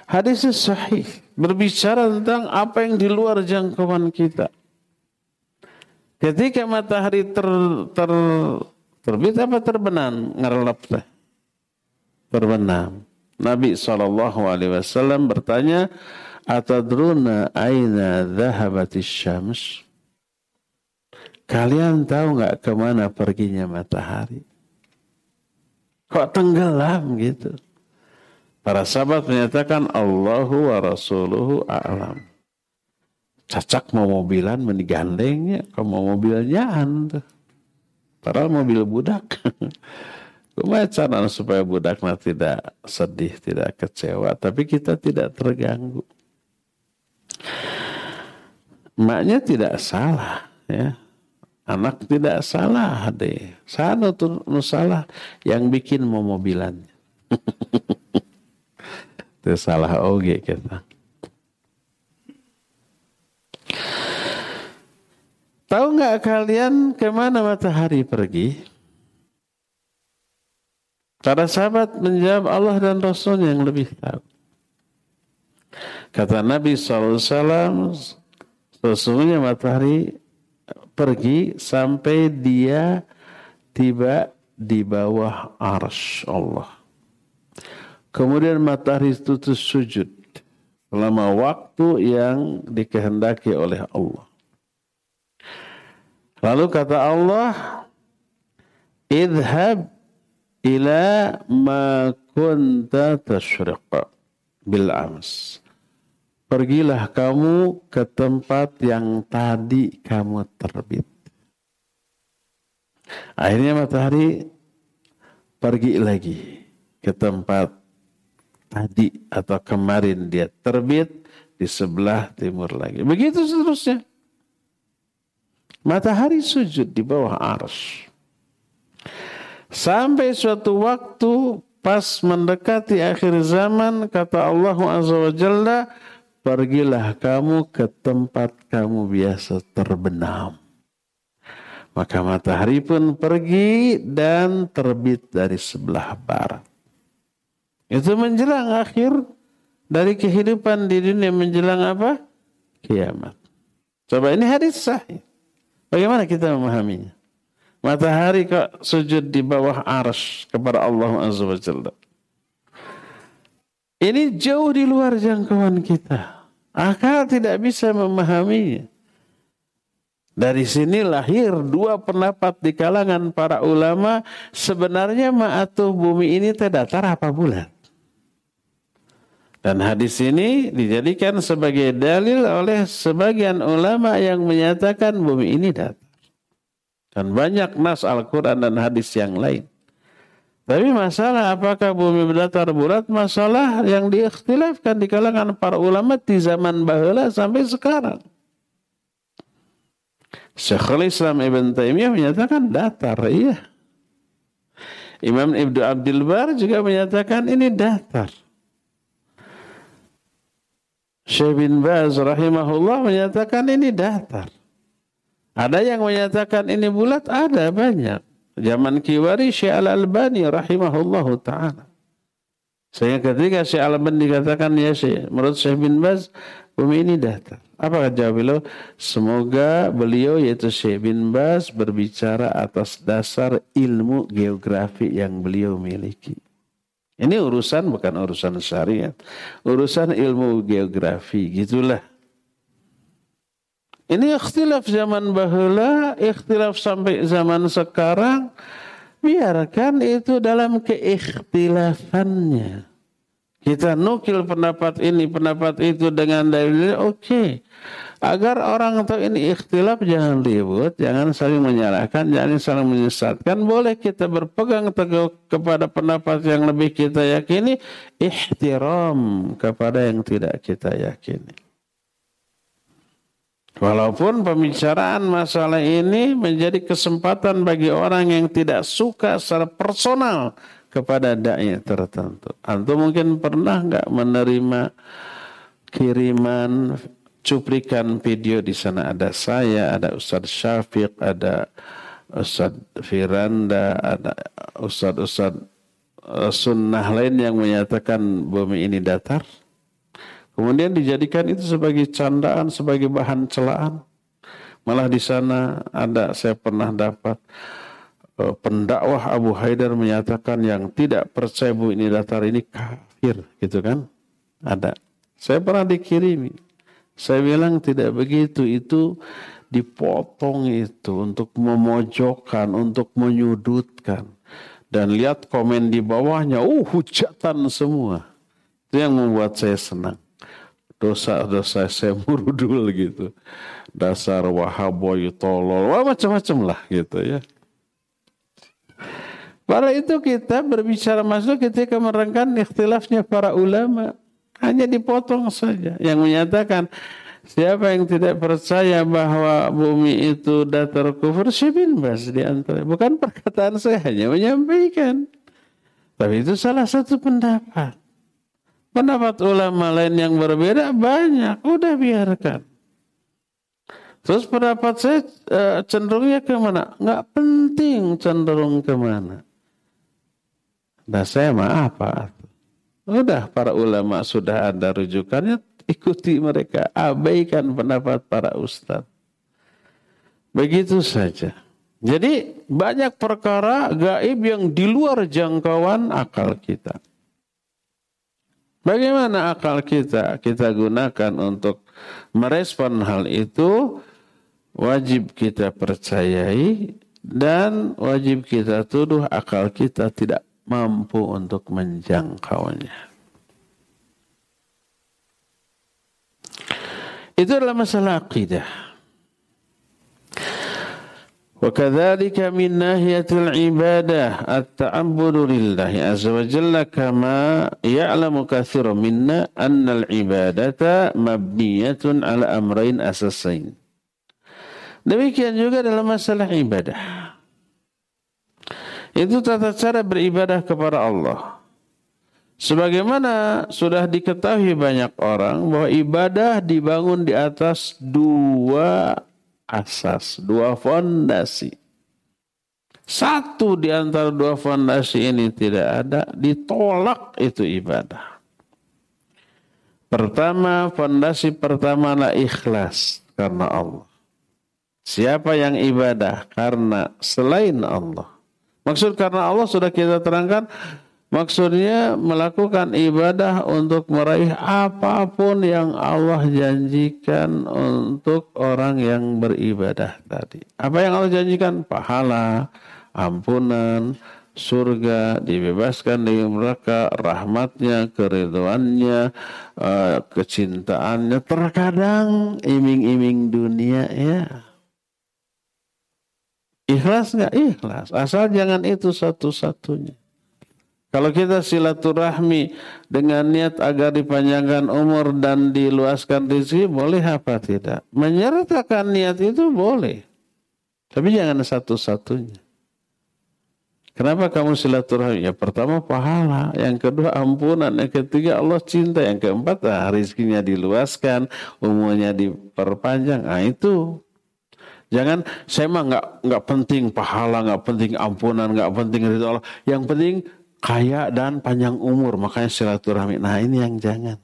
Hadisnya sahih. Berbicara tentang apa yang di luar jangkauan kita. Ketika matahari ter, ter, terbit apa terbenam? Ngerelap Terbenam. Nabi SAW bertanya, Atadruna aina dhahabatis syams? Kalian tahu nggak ke mana perginya matahari? Kok tenggelam gitu? Para sahabat menyatakan Allahu wa Rasuluhu a'lam. Cacak mau mobilan mendigandengnya, kalau mau mobilnya tuh. Padahal mobil budak. Lumayan supaya budaknya tidak sedih, tidak kecewa. Tapi kita tidak terganggu. Maknya tidak salah. ya Anak tidak salah deh. Sana tuh salah yang bikin mau mobilan. Itu salah oge kita. Tahu nggak kalian ke mana matahari pergi? Para sahabat menjawab Allah dan Rasul yang lebih tahu. Kata Nabi SAW, sesungguhnya matahari pergi sampai dia tiba di bawah ars Allah. Kemudian matahari itu sujud selama waktu yang dikehendaki oleh Allah. Lalu kata Allah, Idhab ila ma kunta tashriqa bil ams. Pergilah kamu ke tempat yang tadi kamu terbit. Akhirnya matahari pergi lagi ke tempat tadi atau kemarin dia terbit di sebelah timur lagi. Begitu seterusnya. Matahari sujud di bawah ars. Sampai suatu waktu pas mendekati akhir zaman kata Allah Azza pergilah kamu ke tempat kamu biasa terbenam. Maka matahari pun pergi dan terbit dari sebelah barat. Itu menjelang akhir dari kehidupan di dunia menjelang apa? Kiamat. Coba ini hadis sahih. Bagaimana kita memahaminya? Matahari kok sujud di bawah ars kepada Allah Azza wa Jalla. Ini jauh di luar jangkauan kita. Akal tidak bisa memahaminya. Dari sini lahir dua pendapat di kalangan para ulama. Sebenarnya ma'atuh bumi ini terdatar apa bulan? Dan hadis ini dijadikan sebagai dalil oleh sebagian ulama yang menyatakan bumi ini datar. Dan banyak nas Al-Quran dan hadis yang lain. Tapi masalah apakah bumi berdatar bulat masalah yang diikhtilafkan di kalangan para ulama di zaman bahula sampai sekarang. Syekhul Islam Ibn Taimiyah menyatakan datar, iya. Imam Ibnu Abdul Bar juga menyatakan ini datar. Syekh bin Baz rahimahullah menyatakan ini datar. Ada yang menyatakan ini bulat, ada banyak. Zaman Kiwari Syekh Al-Albani rahimahullah ta'ala. Saya ketika Syekh Al-Albani dikatakan ya Syekh, menurut Syekh bin Baz, bumi ini datar. Apa jawab beliau? Semoga beliau yaitu Syekh bin Baz berbicara atas dasar ilmu geografi yang beliau miliki. Ini urusan bukan urusan syariat. Urusan ilmu geografi. Gitulah. Ini ikhtilaf zaman bahula, ikhtilaf sampai zaman sekarang. Biarkan itu dalam keikhtilafannya. Kita nukil pendapat ini, pendapat itu dengan dalil, oke. Okay. Agar orang tahu ini ikhtilaf jangan ribut, jangan saling menyalahkan, jangan saling menyesatkan. Boleh kita berpegang teguh kepada pendapat yang lebih kita yakini, ihtiram kepada yang tidak kita yakini. Walaupun pembicaraan masalah ini menjadi kesempatan bagi orang yang tidak suka secara personal kepada dai tertentu. Antum mungkin pernah nggak menerima kiriman cuplikan video di sana ada saya, ada Ustadz Syafiq, ada Ustadz Firanda, ada Ustadz-Ustadz eh, sunnah lain yang menyatakan bumi ini datar. Kemudian dijadikan itu sebagai candaan, sebagai bahan celaan. Malah di sana ada saya pernah dapat uh, pendakwah Abu Haidar menyatakan yang tidak percaya bumi ini datar ini kafir, gitu kan? Ada. Saya pernah dikirimi saya bilang tidak begitu. Itu dipotong itu untuk memojokkan, untuk menyudutkan. Dan lihat komen di bawahnya, uh hujatan semua. Itu yang membuat saya senang. Dosa-dosa saya murudul gitu. Dasar wahaboy tolol, wah macam-macam lah gitu ya. Pada itu kita berbicara masuk ketika merengkan ikhtilafnya para ulama. Hanya dipotong saja. Yang menyatakan siapa yang tidak percaya bahwa bumi itu datar kufur, syibin bas di antara. Bukan perkataan saya hanya menyampaikan. Tapi itu salah satu pendapat. Pendapat ulama lain yang berbeda banyak. Udah biarkan. Terus pendapat saya eh, cenderungnya ke mana? Nggak penting cenderung ke mana. Nah saya mah apa? Udah para ulama sudah ada rujukannya, ikuti mereka. Abaikan pendapat para ustadz. Begitu saja. Jadi banyak perkara gaib yang di luar jangkauan akal kita. Bagaimana akal kita kita gunakan untuk merespon hal itu? Wajib kita percayai dan wajib kita tuduh akal kita tidak mampu untuk menjangkaunya. Itu adalah masalah akidah. وكذلك من ناحية العبادة التعبد لله عز وجل كما يعلم كثير منا أن العبادة مبنية على أمرين أساسين demikian juga dalam masalah ibadah itu tata cara beribadah kepada Allah. Sebagaimana sudah diketahui banyak orang bahwa ibadah dibangun di atas dua asas, dua fondasi. Satu di antara dua fondasi ini tidak ada, ditolak itu ibadah. Pertama, fondasi pertama adalah ikhlas karena Allah. Siapa yang ibadah karena selain Allah, Maksud karena Allah sudah kita terangkan maksudnya melakukan ibadah untuk meraih apa pun yang Allah janjikan untuk orang yang beribadah tadi. Apa yang Allah janjikan? Pahala, ampunan, surga, dibebaskan dari mereka, rahmatnya, keriduannya, eh, kecintaannya. Terkadang iming-iming dunia ya Ikhlas nggak? Ikhlas. Asal jangan itu satu-satunya. Kalau kita silaturahmi dengan niat agar dipanjangkan umur dan diluaskan rezeki, boleh apa tidak? Menyertakan niat itu boleh. Tapi jangan satu-satunya. Kenapa kamu silaturahmi? Ya pertama pahala, yang kedua ampunan, yang ketiga Allah cinta, yang keempat nah, rezekinya diluaskan, umurnya diperpanjang. Nah itu Jangan saya mah nggak nggak penting pahala, nggak penting ampunan, nggak penting ridho Allah. Yang penting kaya dan panjang umur, makanya silaturahmi. Nah ini yang jangan.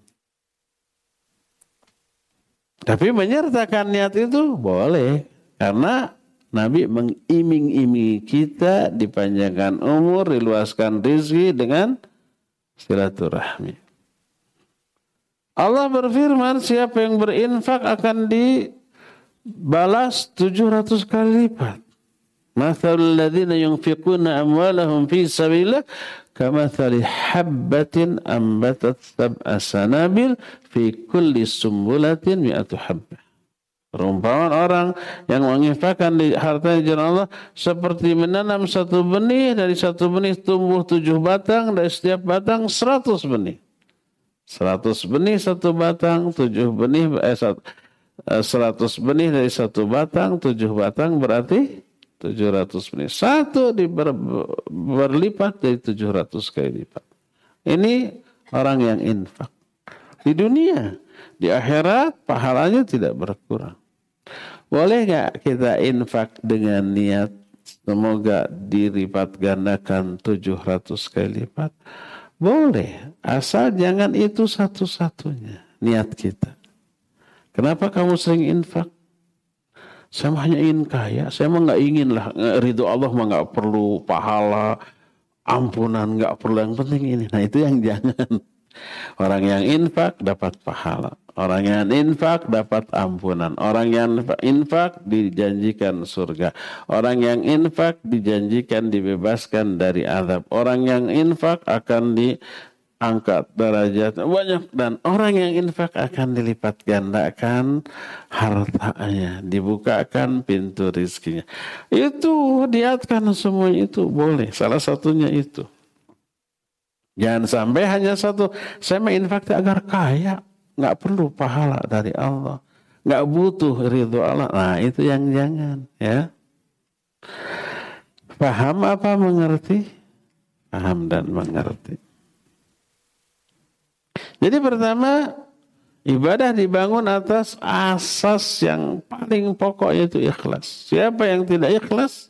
Tapi menyertakan niat itu boleh karena Nabi mengiming-imingi kita dipanjangkan umur, diluaskan rezeki dengan silaturahmi. Allah berfirman, siapa yang berinfak akan di balas 700 kali lipat. Mathalul ladzina yunfiquna amwalahum fi sabilillah kamathali habbatin ambatat sab'a sanabil fi kulli sumbulatin mi'atu habbah. Perumpamaan orang yang menginfakkan di harta jalan Allah seperti menanam satu benih dari satu benih tumbuh tujuh batang dari setiap batang seratus benih. Seratus benih satu batang, tujuh benih eh, satu, 100 eh, benih dari satu batang, tujuh batang berarti 700 benih. Satu diber, berlipat dari 700 kali lipat. Ini orang yang infak. Di dunia, di akhirat pahalanya tidak berkurang. Boleh nggak kita infak dengan niat semoga dilipat gandakan 700 kali lipat? Boleh, asal jangan itu satu-satunya niat kita. Kenapa kamu sering infak? Saya hanya ingin kaya. Saya mah nggak ingin lah. Ridho Allah mah nggak perlu pahala, ampunan nggak perlu. Yang penting ini. Nah itu yang jangan. Orang yang infak dapat pahala. Orang yang infak dapat ampunan. Orang yang infak dijanjikan surga. Orang yang infak dijanjikan dibebaskan dari azab. Orang yang infak akan diangkat derajat banyak dan orang yang infak akan dilipat gandakan hartanya, dibukakan pintu rizkinya. Itu diatkan semua itu boleh. Salah satunya itu. Jangan sampai hanya satu. Saya menginfak agar kaya nggak perlu pahala dari Allah, nggak butuh ridho Allah. Nah itu yang jangan ya. Paham apa mengerti? Paham dan mengerti. Jadi pertama ibadah dibangun atas asas yang paling pokok yaitu ikhlas. Siapa yang tidak ikhlas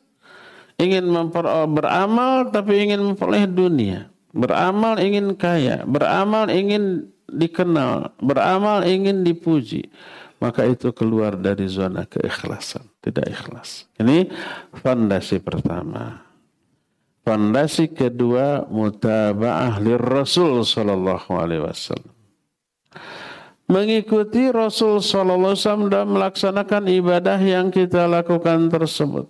ingin memper beramal tapi ingin memperoleh dunia, beramal ingin kaya, beramal ingin dikenal, beramal ingin dipuji, maka itu keluar dari zona keikhlasan, tidak ikhlas. Ini fondasi pertama. Fondasi kedua mutaba'ah lir Rasul sallallahu alaihi wasallam. Mengikuti Rasul sallallahu alaihi wasallam dan melaksanakan ibadah yang kita lakukan tersebut.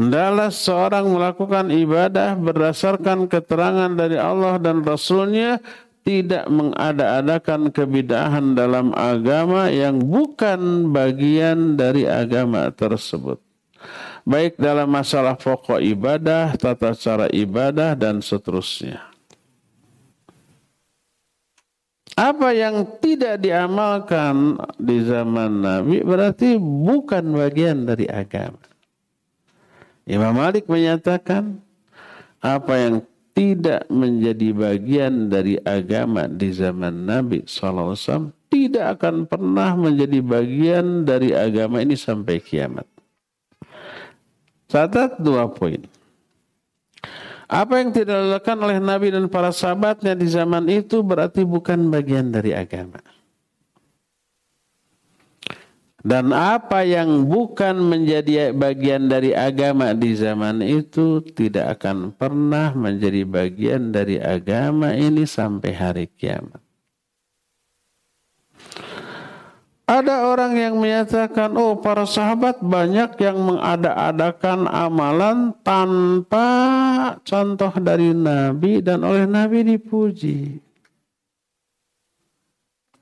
Hendaklah seorang melakukan ibadah berdasarkan keterangan dari Allah dan Rasulnya tidak mengada-adakan kebidahan dalam agama yang bukan bagian dari agama tersebut. Baik dalam masalah pokok ibadah, tata cara ibadah, dan seterusnya. Apa yang tidak diamalkan di zaman Nabi berarti bukan bagian dari agama. Imam Malik menyatakan apa yang tidak menjadi bagian dari agama di zaman Nabi SAW tidak akan pernah menjadi bagian dari agama ini sampai kiamat. Catat dua poin. Apa yang tidak dilakukan oleh Nabi dan para sahabatnya di zaman itu berarti bukan bagian dari agama. Dan apa yang bukan menjadi bagian dari agama di zaman itu tidak akan pernah menjadi bagian dari agama ini sampai hari kiamat. Ada orang yang menyatakan, oh para sahabat banyak yang mengada-adakan amalan tanpa contoh dari Nabi dan oleh Nabi dipuji.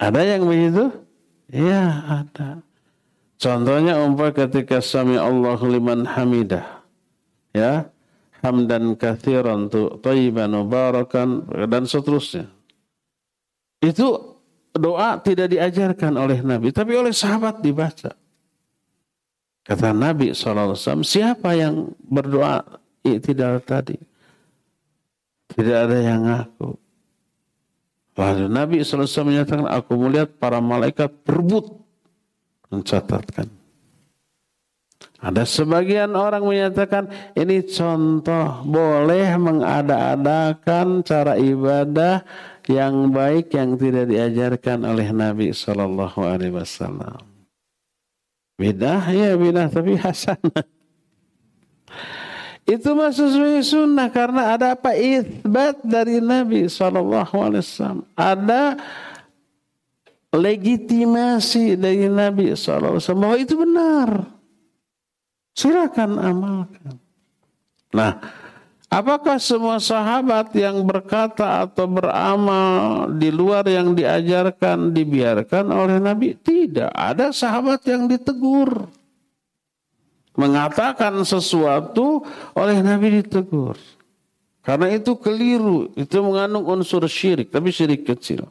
Ada yang begitu? Ya ada. Contohnya umpah ketika sami Allahu liman hamidah. Ya. Hamdan kathiran tu tayyiban dan seterusnya. Itu doa tidak diajarkan oleh Nabi, tapi oleh sahabat dibaca. Kata Nabi SAW, siapa yang berdoa iktidal tadi? Tidak ada yang ngaku. Lalu Nabi SAW menyatakan, aku melihat para malaikat berebut mencatatkan. Ada sebagian orang menyatakan ini contoh boleh mengada-adakan cara ibadah yang baik yang tidak diajarkan oleh Nabi Shallallahu Alaihi Wasallam. Bidah ya bidah tapi hasan. Itu masuk sebagai sunnah karena ada apa isbat dari Nabi Shallallahu Alaihi Wasallam. Ada legitimasi dari Nabi SAW bahwa itu benar. Silakan amalkan. Nah, apakah semua sahabat yang berkata atau beramal di luar yang diajarkan dibiarkan oleh Nabi? Tidak. Ada sahabat yang ditegur. Mengatakan sesuatu oleh Nabi ditegur. Karena itu keliru. Itu mengandung unsur syirik. Tapi syirik kecil.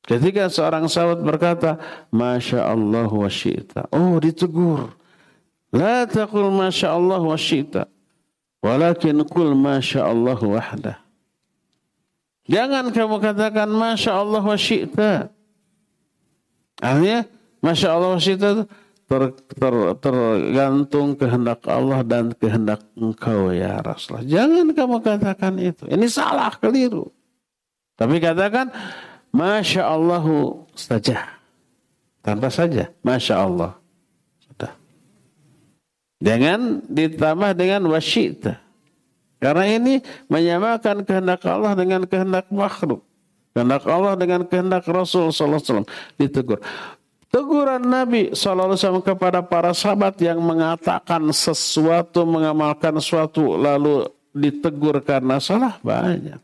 Ketika seorang sahabat berkata, Masya Allah wa syi'ta. Oh ditegur. La taqul Masya Allah wa syi'ta. Walakin kul Masya Allah wahdah. Jangan kamu katakan Masya Allah wa syi'ta. Artinya, Masya Allah wa syi'ta ter, ter, tergantung kehendak Allah dan kehendak engkau ya Rasulullah. Jangan kamu katakan itu. Ini salah, keliru. Tapi katakan, Masya Allahu saja. Tanpa saja. Masya Allah. Jangan ditambah dengan wasyita. Karena ini menyamakan kehendak Allah dengan kehendak makhluk. Kehendak Allah dengan kehendak Rasul sallallahu alaihi wasallam ditegur. Teguran Nabi SAW kepada para sahabat yang mengatakan sesuatu, mengamalkan sesuatu, lalu ditegur karena salah banyak.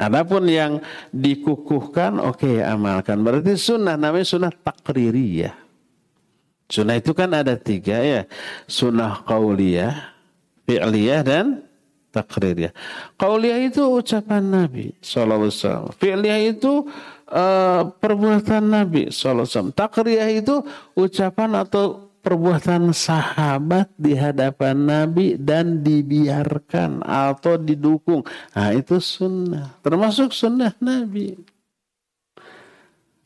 Adapun yang dikukuhkan, oke okay, amalkan. Berarti sunnah, namanya sunnah takririyah. Sunnah itu kan ada tiga ya. Sunnah qauliyah, fi'liyah, dan takririyah. Qauliyah itu ucapan Nabi SAW. Fi'liyah itu uh, perbuatan Nabi SAW. Takriyah itu ucapan atau perbuatan sahabat di hadapan Nabi dan dibiarkan atau didukung. Nah itu sunnah. Termasuk sunnah Nabi.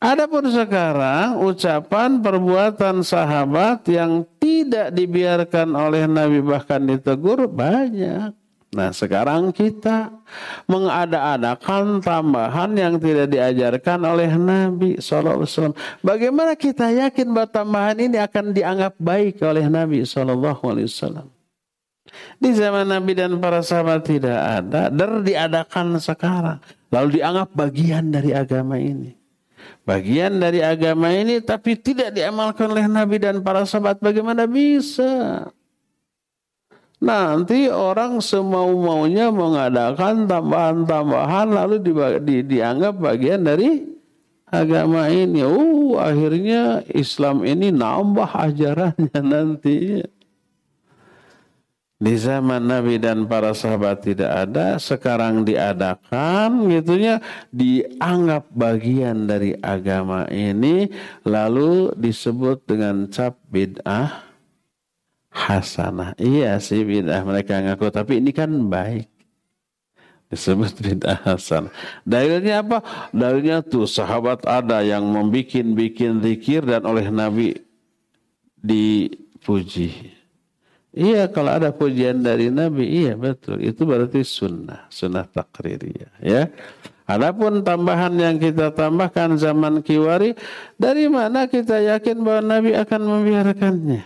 Adapun sekarang ucapan perbuatan sahabat yang tidak dibiarkan oleh Nabi bahkan ditegur banyak. Nah sekarang kita mengada-adakan tambahan yang tidak diajarkan oleh Nabi SAW. Bagaimana kita yakin bahwa tambahan ini akan dianggap baik oleh Nabi SAW? Di zaman Nabi dan para sahabat tidak ada, dan diadakan sekarang. Lalu dianggap bagian dari agama ini. Bagian dari agama ini tapi tidak diamalkan oleh Nabi dan para sahabat. Bagaimana bisa? Nanti orang semau-maunya mengadakan tambahan-tambahan lalu di, di, dianggap bagian dari agama ini. Oh, akhirnya Islam ini nambah ajarannya nanti. Di zaman Nabi dan para sahabat tidak ada, sekarang diadakan gitunya dianggap bagian dari agama ini lalu disebut dengan cap bid'ah hasanah. Iya sih bid'ah mereka ngaku, tapi ini kan baik. Disebut bid'ah hasanah. Dalilnya apa? Dalilnya tuh sahabat ada yang membikin-bikin zikir dan oleh Nabi dipuji. Iya kalau ada pujian dari Nabi, iya betul. Itu berarti sunnah, sunnah takririyah. Ya. Adapun tambahan yang kita tambahkan zaman kiwari, dari mana kita yakin bahwa Nabi akan membiarkannya?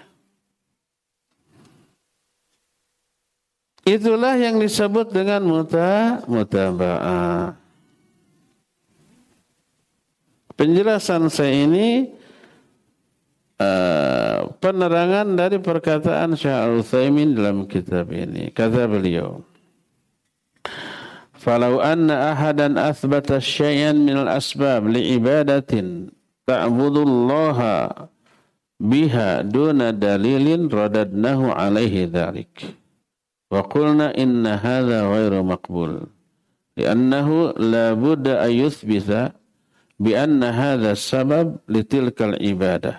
Itulah yang disebut dengan muta mutaba'ah. Penjelasan saya ini uh, penerangan dari perkataan Syekh Al-Utsaimin dalam kitab ini. Kata beliau, "Falau anna ahadan athbata syai'an min al-asbab li'ibadatin ta'budullaha biha duna dalilin radadnahu alaihi dhalik." وقلنا إن هذا غير مقبول لأنه لا بد أن يثبت بأن هذا السبب لتلك العبادة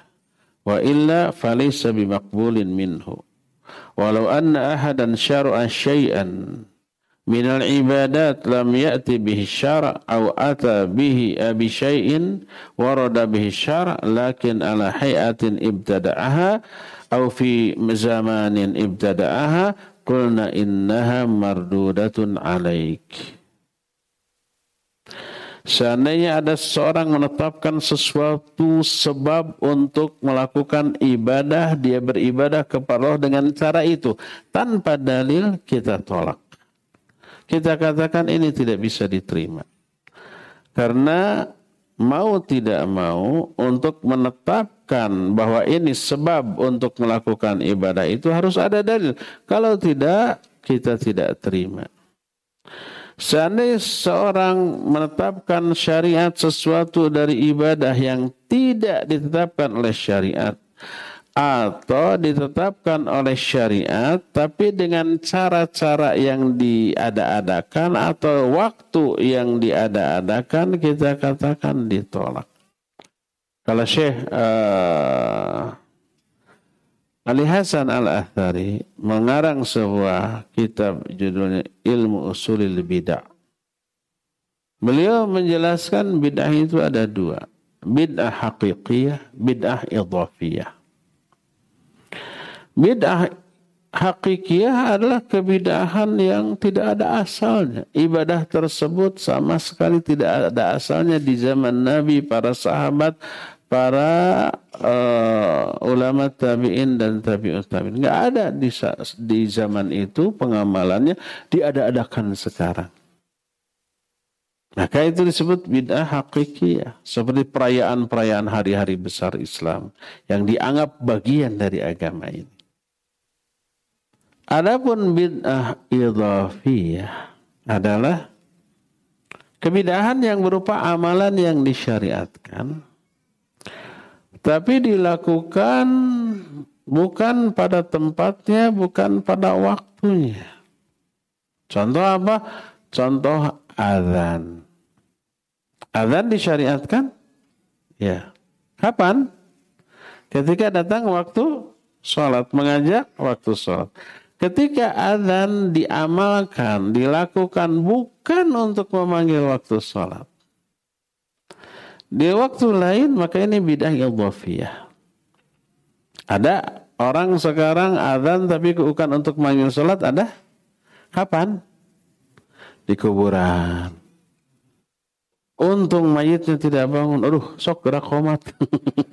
Wa illa falaysa bimakbulin minhu. Walau anna ahadan syara'a syai'an min al-ibadat lam ya'ti bihi syara' aw ata bihi abi syai'in warada bihi syara' lakin ala hayatin ibtada'aha aw fi zamanin ibtada'aha qulna innaha mardudatun alaik. Seandainya ada seseorang menetapkan sesuatu sebab untuk melakukan ibadah, dia beribadah kepada Allah dengan cara itu. Tanpa dalil kita tolak. Kita katakan ini tidak bisa diterima. Karena mau tidak mau untuk menetapkan bahwa ini sebab untuk melakukan ibadah itu harus ada dalil. Kalau tidak, kita tidak terima. Seandainya seorang menetapkan syariat sesuatu dari ibadah yang tidak ditetapkan oleh syariat, atau ditetapkan oleh syariat tapi dengan cara-cara yang diada-adakan atau waktu yang diada-adakan kita katakan ditolak. Kalau Syekh uh, Ali Hasan Al-Athari mengarang sebuah kitab judulnya Ilmu Usulil Bid'ah. Beliau menjelaskan bid'ah itu ada dua. Bid'ah haqiqiyah, bid'ah idhafiyah. Bid'ah hakikiyah adalah kebidahan yang tidak ada asalnya. Ibadah tersebut sama sekali tidak ada asalnya di zaman Nabi, para sahabat, para uh, ulama tabi'in dan tabi'ut tabi'in. Nggak ada di, di zaman itu pengamalannya diada-adakan sekarang. Maka itu disebut bid'ah hakikiyah. Seperti perayaan-perayaan hari-hari besar Islam. Yang dianggap bagian dari agama ini. Adapun bid'ah idhafiyah adalah kebidahan yang berupa amalan yang disyariatkan tapi dilakukan bukan pada tempatnya, bukan pada waktunya. Contoh apa? Contoh azan. Azan disyariatkan? Ya. Kapan? Ketika datang waktu sholat, mengajak waktu sholat. Ketika azan diamalkan, dilakukan bukan untuk memanggil waktu sholat. Di waktu lain maka ini bidah idhafiyah. Ada orang sekarang azan tapi bukan untuk manggil sholat ada? Kapan? Di kuburan. Untung mayitnya tidak bangun. Aduh, sok gerak komat.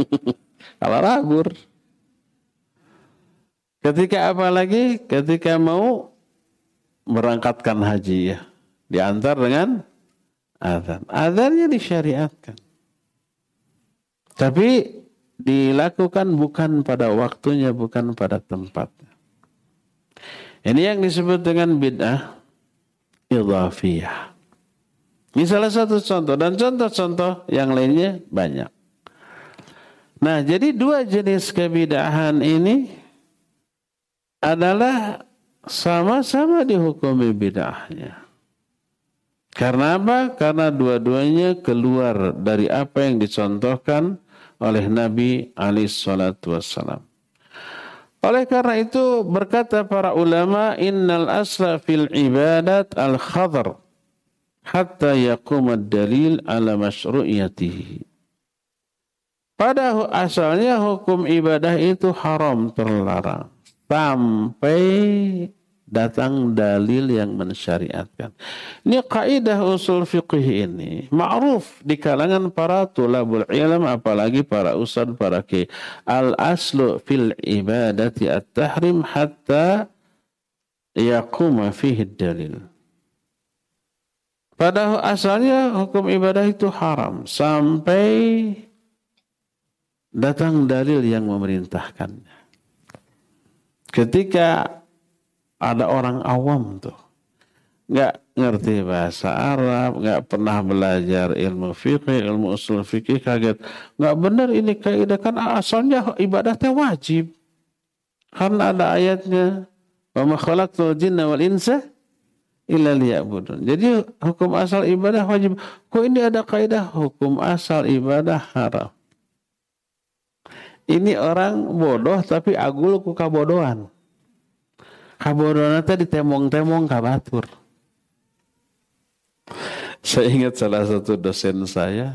Kalau rabur. Ketika apa lagi? Ketika mau berangkatkan haji ya. Diantar dengan azan. Azannya disyariatkan. Tapi dilakukan bukan pada waktunya, bukan pada tempatnya. Ini yang disebut dengan bid'ah idhafiyah. Ini salah satu contoh dan contoh-contoh yang lainnya banyak. Nah, jadi dua jenis kebidahan ini adalah sama-sama dihukumi bid'ahnya. Karena apa? Karena dua-duanya keluar dari apa yang dicontohkan oleh Nabi alaihi salatu wassalam. Oleh karena itu berkata para ulama innal asla fil ibadat al khadar hatta yaqum dalil ala masyru'iyatihi. Pada asalnya hukum ibadah itu haram terlarang sampai datang dalil yang mensyariatkan. Ini kaidah usul fiqih ini ma'ruf di kalangan para tulabul ilm apalagi para ustad para ki. Al aslu fil ibadati at-tahrim hatta yaquma fihi dalil. Pada asalnya hukum ibadah itu haram sampai datang dalil yang memerintahkannya. Ketika ada orang awam tuh nggak ngerti bahasa Arab, nggak pernah belajar ilmu fikih, ilmu usul fikih, kaget. Nggak benar ini kaidah kan asalnya ibadahnya wajib. Karena ada ayatnya, "Wa khalaqtul jinna wal insa illa liya'budun." Jadi hukum asal ibadah wajib. Kok ini ada kaidah hukum asal ibadah haram? Ini orang bodoh tapi agul ku kabodohan kabodohan teh ditemong-temong kabatur. Saya ingat salah satu dosen saya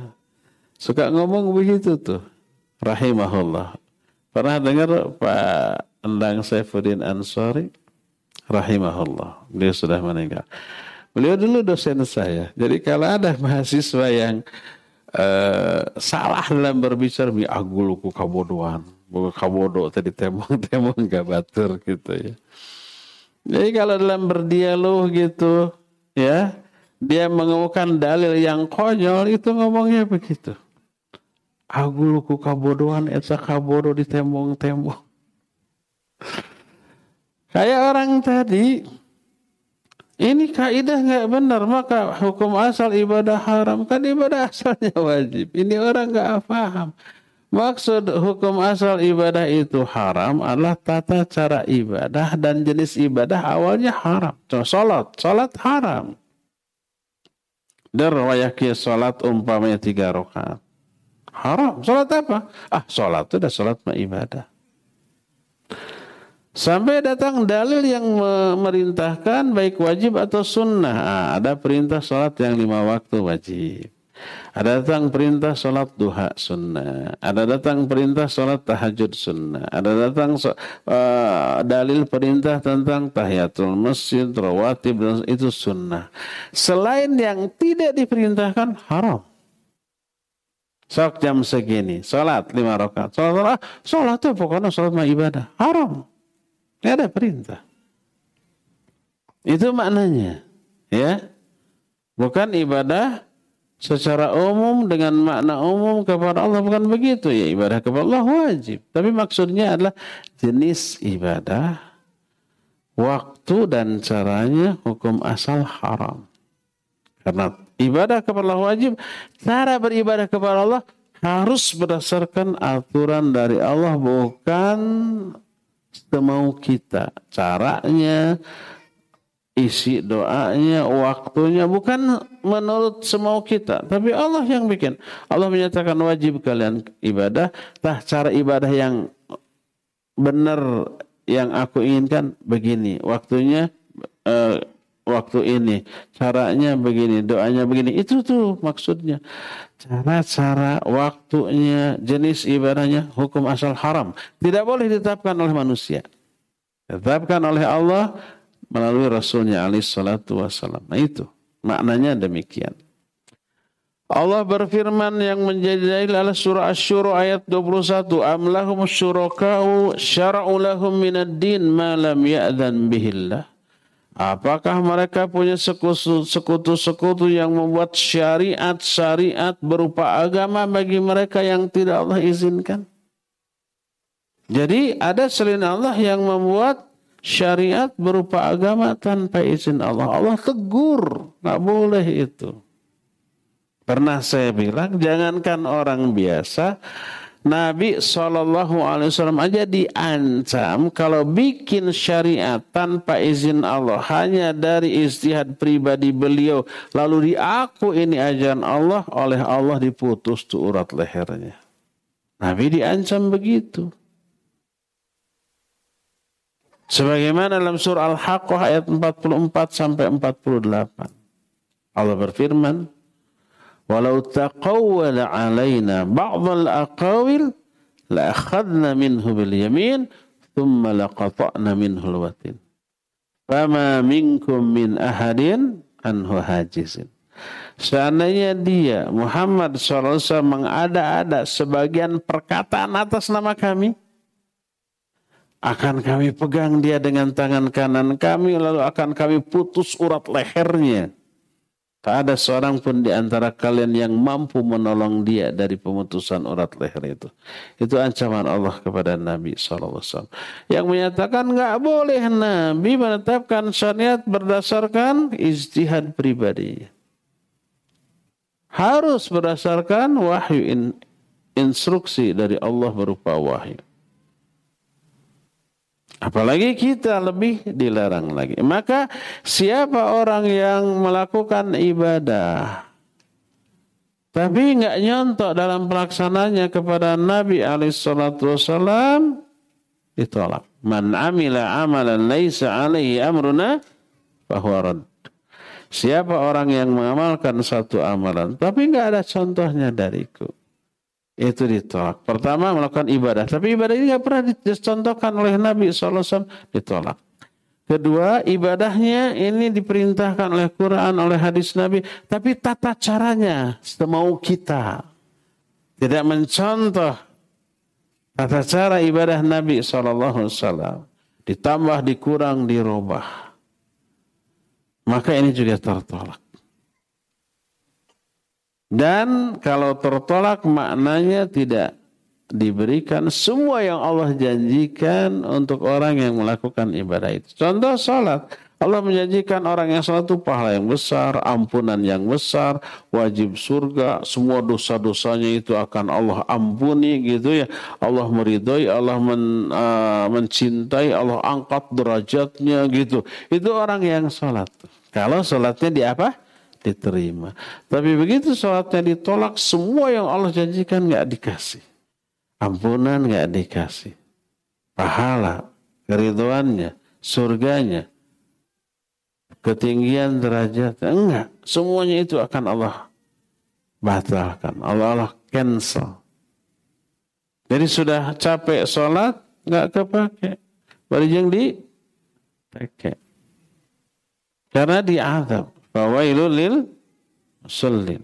suka ngomong begitu tuh. Rahimahullah. Pernah dengar Pak Endang Saifuddin Ansori? Rahimahullah. Beliau sudah meninggal. Beliau dulu dosen saya. Jadi kalau ada mahasiswa yang uh, salah dalam berbicara, mi agul ku kabodohan. Bukan kabodo tadi temong-temong gak batur gitu ya. Jadi kalau dalam berdialog gitu, ya, dia mengemukakan dalil yang konyol itu ngomongnya begitu. Agulku kabodohan eta kabodo di tembong-tembong. Kayak orang tadi, ini kaidah nggak benar maka hukum asal ibadah haram kan ibadah asalnya wajib. Ini orang nggak paham. Maksud hukum asal ibadah itu haram adalah tata cara ibadah dan jenis ibadah awalnya haram. Contoh salat, salat haram. Derwayaki salat umpamanya tiga rakaat. Haram. Salat apa? Ah, salat itu dah salat ibadah. Sampai datang dalil yang memerintahkan baik wajib atau sunnah. Ah, ada perintah salat yang lima waktu wajib. Ada datang perintah sholat duha sunnah. Ada datang perintah sholat tahajud sunnah. Ada datang uh, dalil perintah tentang tahiyatul masjid, rawatib, dan itu sunnah. Selain yang tidak diperintahkan, haram. Sok jam segini, sholat lima rakaat. Sholat, sholat, sholat itu pokoknya sholat mah ibadah. Haram. Tidak ada perintah. Itu maknanya. Ya. Bukan ibadah secara umum dengan makna umum kepada Allah. Bukan begitu ya. Ibadah kepada Allah wajib. Tapi maksudnya adalah jenis ibadah, waktu dan caranya hukum asal haram. Karena ibadah kepada Allah wajib, cara beribadah kepada Allah harus berdasarkan aturan dari Allah bukan semau kita. Caranya, isi doanya, waktunya bukan menurut semau kita, tapi Allah yang bikin. Allah menyatakan wajib kalian ibadah, tah cara ibadah yang benar yang aku inginkan begini, waktunya uh, waktu ini, caranya begini, doanya begini. Itu tuh maksudnya. Cara-cara, waktunya, jenis ibadahnya, hukum asal haram. Tidak boleh ditetapkan oleh manusia. Ditetapkan oleh Allah melalui Rasulnya alaih salatu wassalam. Nah itu maknanya demikian. Allah berfirman yang menjadi dalil adalah surah Asy-Syura ayat 21. Am lahum syuraka'u syara'u lahum minad din ma lam ya'dhan bihillah. Apakah mereka punya sekutu-sekutu yang membuat syariat-syariat berupa agama bagi mereka yang tidak Allah izinkan? Jadi ada selain Allah yang membuat syariat berupa agama tanpa izin Allah. Allah tegur, nggak boleh itu. Pernah saya bilang, jangankan orang biasa, Nabi SAW aja diancam kalau bikin syariat tanpa izin Allah hanya dari istihad pribadi beliau lalu diaku ini ajaran Allah oleh Allah diputus tuh urat lehernya. Nabi diancam begitu. Sebagaimana dalam surah Al-Haqqah ayat 44 sampai 48. Allah berfirman, walau taqawwala alaina ba'd al-aqawil la akhadna minhu bil yamin thumma laqata'na minhu al-watin fama minkum min ahadin anhu hajizin Seandainya dia Muhammad SAW mengada-ada sebagian perkataan atas nama kami, akan kami pegang dia dengan tangan kanan kami, lalu akan kami putus urat lehernya. Tak ada seorang pun di antara kalian yang mampu menolong dia dari pemutusan urat leher itu. Itu ancaman Allah kepada Nabi SAW. Yang menyatakan nggak boleh Nabi menetapkan syariat berdasarkan ijtihad pribadi. Harus berdasarkan wahyu in, instruksi dari Allah berupa wahyu. Apalagi kita lebih dilarang lagi. Maka siapa orang yang melakukan ibadah tapi nggak nyontok dalam pelaksananya kepada Nabi alaihissalatu wassalam ditolak. Man amila amalan laisa alaihi amruna fahuwa Siapa orang yang mengamalkan satu amalan tapi nggak ada contohnya dariku itu ditolak. Pertama melakukan ibadah, tapi ibadah ini nggak pernah dicontohkan oleh Nabi SAW, ditolak. Kedua, ibadahnya ini diperintahkan oleh Quran, oleh hadis Nabi, tapi tata caranya semau kita. Tidak mencontoh tata cara ibadah Nabi SAW. Ditambah, dikurang, dirubah. Maka ini juga tertolak. Dan kalau tertolak maknanya tidak diberikan semua yang Allah janjikan untuk orang yang melakukan ibadah itu. Contoh salat. Allah menjanjikan orang yang salat itu pahala yang besar, ampunan yang besar, wajib surga, semua dosa-dosanya itu akan Allah ampuni gitu ya. Allah meridhoi, Allah men, uh, mencintai, Allah angkat derajatnya gitu. Itu orang yang salat. Kalau salatnya di apa? Diterima. Tapi begitu sholatnya ditolak, semua yang Allah janjikan nggak dikasih. Ampunan nggak dikasih. Pahala, keriduannya, surganya, ketinggian derajat, enggak. Semuanya itu akan Allah batalkan. Allah Allah cancel. Jadi sudah capek sholat, nggak kepake. Baru yang di pakai. Karena diadab. Fawailul lil musallin.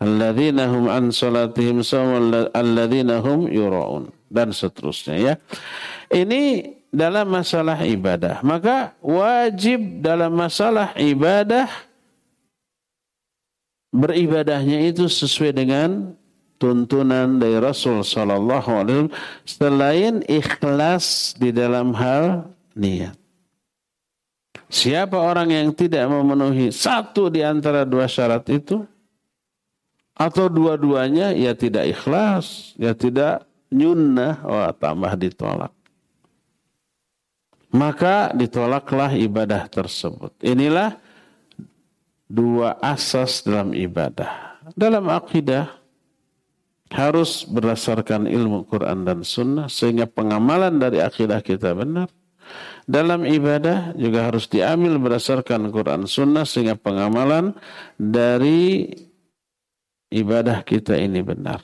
alladzina hum an salatihim alladzina hum yura'un dan seterusnya ya. Ini dalam masalah ibadah. Maka wajib dalam masalah ibadah beribadahnya itu sesuai dengan tuntunan dari Rasul Sallallahu Alaihi Wasallam selain ikhlas di dalam hal niat. Siapa orang yang tidak memenuhi satu di antara dua syarat itu, atau dua-duanya, ya tidak ikhlas, ya tidak nyunnah, wah tambah ditolak. Maka ditolaklah ibadah tersebut. Inilah dua asas dalam ibadah. Dalam akidah, harus berdasarkan ilmu Quran dan Sunnah sehingga pengamalan dari akidah kita benar. Dalam ibadah juga harus diambil berdasarkan Quran Sunnah sehingga pengamalan dari ibadah kita ini benar.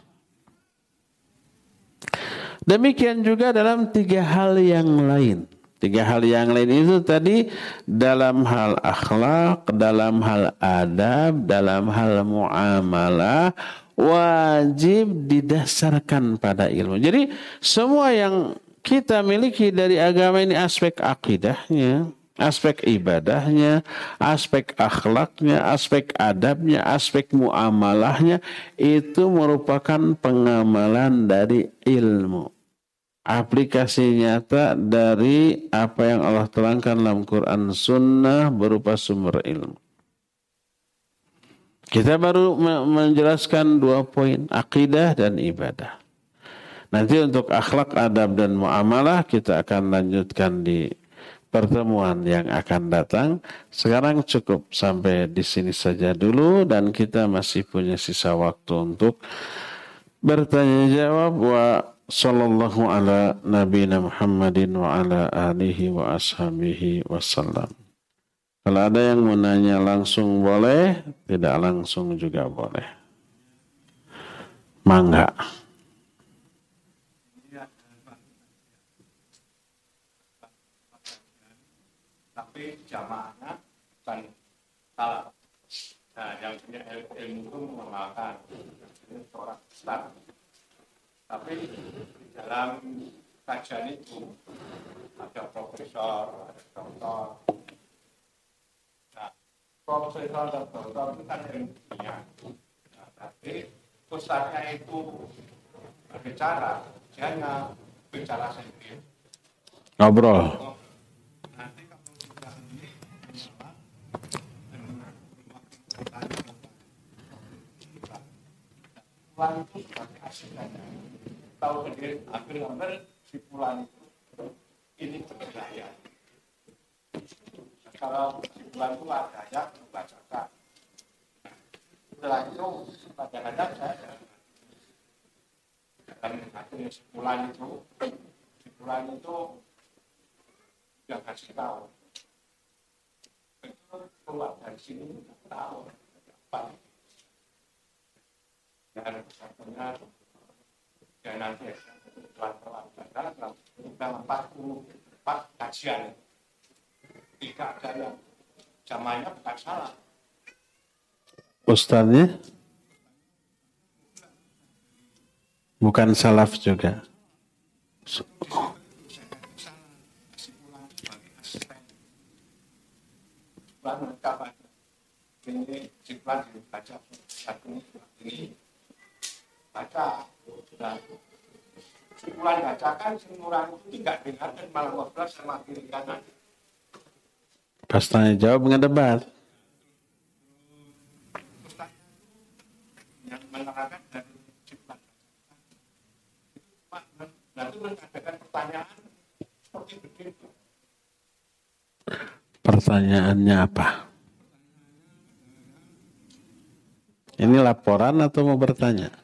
Demikian juga dalam tiga hal yang lain. Tiga hal yang lain itu tadi dalam hal akhlak, dalam hal adab, dalam hal muamalah, wajib didasarkan pada ilmu. Jadi semua yang kita miliki dari agama ini aspek akidahnya, aspek ibadahnya, aspek akhlaknya, aspek adabnya, aspek muamalahnya itu merupakan pengamalan dari ilmu. Aplikasi nyata dari apa yang Allah terangkan dalam Quran Sunnah berupa sumber ilmu. Kita baru menjelaskan dua poin, akidah dan ibadah. Nanti untuk akhlak, adab, dan muamalah kita akan lanjutkan di pertemuan yang akan datang. Sekarang cukup sampai di sini saja dulu dan kita masih punya sisa waktu untuk bertanya jawab wa sallallahu ala nabiyina Muhammadin wa ala alihi wa ashabihi wasallam. Kalau ada yang mau nanya langsung boleh, tidak langsung juga boleh. Mangga. Tapi jamaahnya bukan salah. Nah, yang punya ilmu itu mengamalkan seorang Islam. Tapi di dalam kajian itu ada profesor, ada dokter, profesor dan dokter itu kan ilmunya. Nah, tapi pusatnya itu berbicara, dia hanya bicara sendiri. Ngobrol. Nanti kalau sudah ini, Pulang itu sebagai asistennya. Tahu sendiri, hampir-hampir si pulang itu ini berbahaya kalau di bulan itu ada membacakan. Setelah itu kadang-kadang saya dalam akhir sebulan itu sebulan itu sudah kasih tahu. Itu keluar dari sini tahu. Apa dan benar dan nanti pelan-pelan dalam dalam 44 kajian tidak ada yang zamannya bukan salah. Ustaznya bukan salaf juga. Ini jiklan dibaca satu ini baca dan simpulan bacakan semurah itu tidak dengar dan malah ngobrol sama kiri kanan Pas tanya jawab ngedebat. Yang menerangkan dari cipta. Lalu mengadakan pertanyaan seperti begitu. Pertanyaannya apa? Ini laporan atau mau bertanya?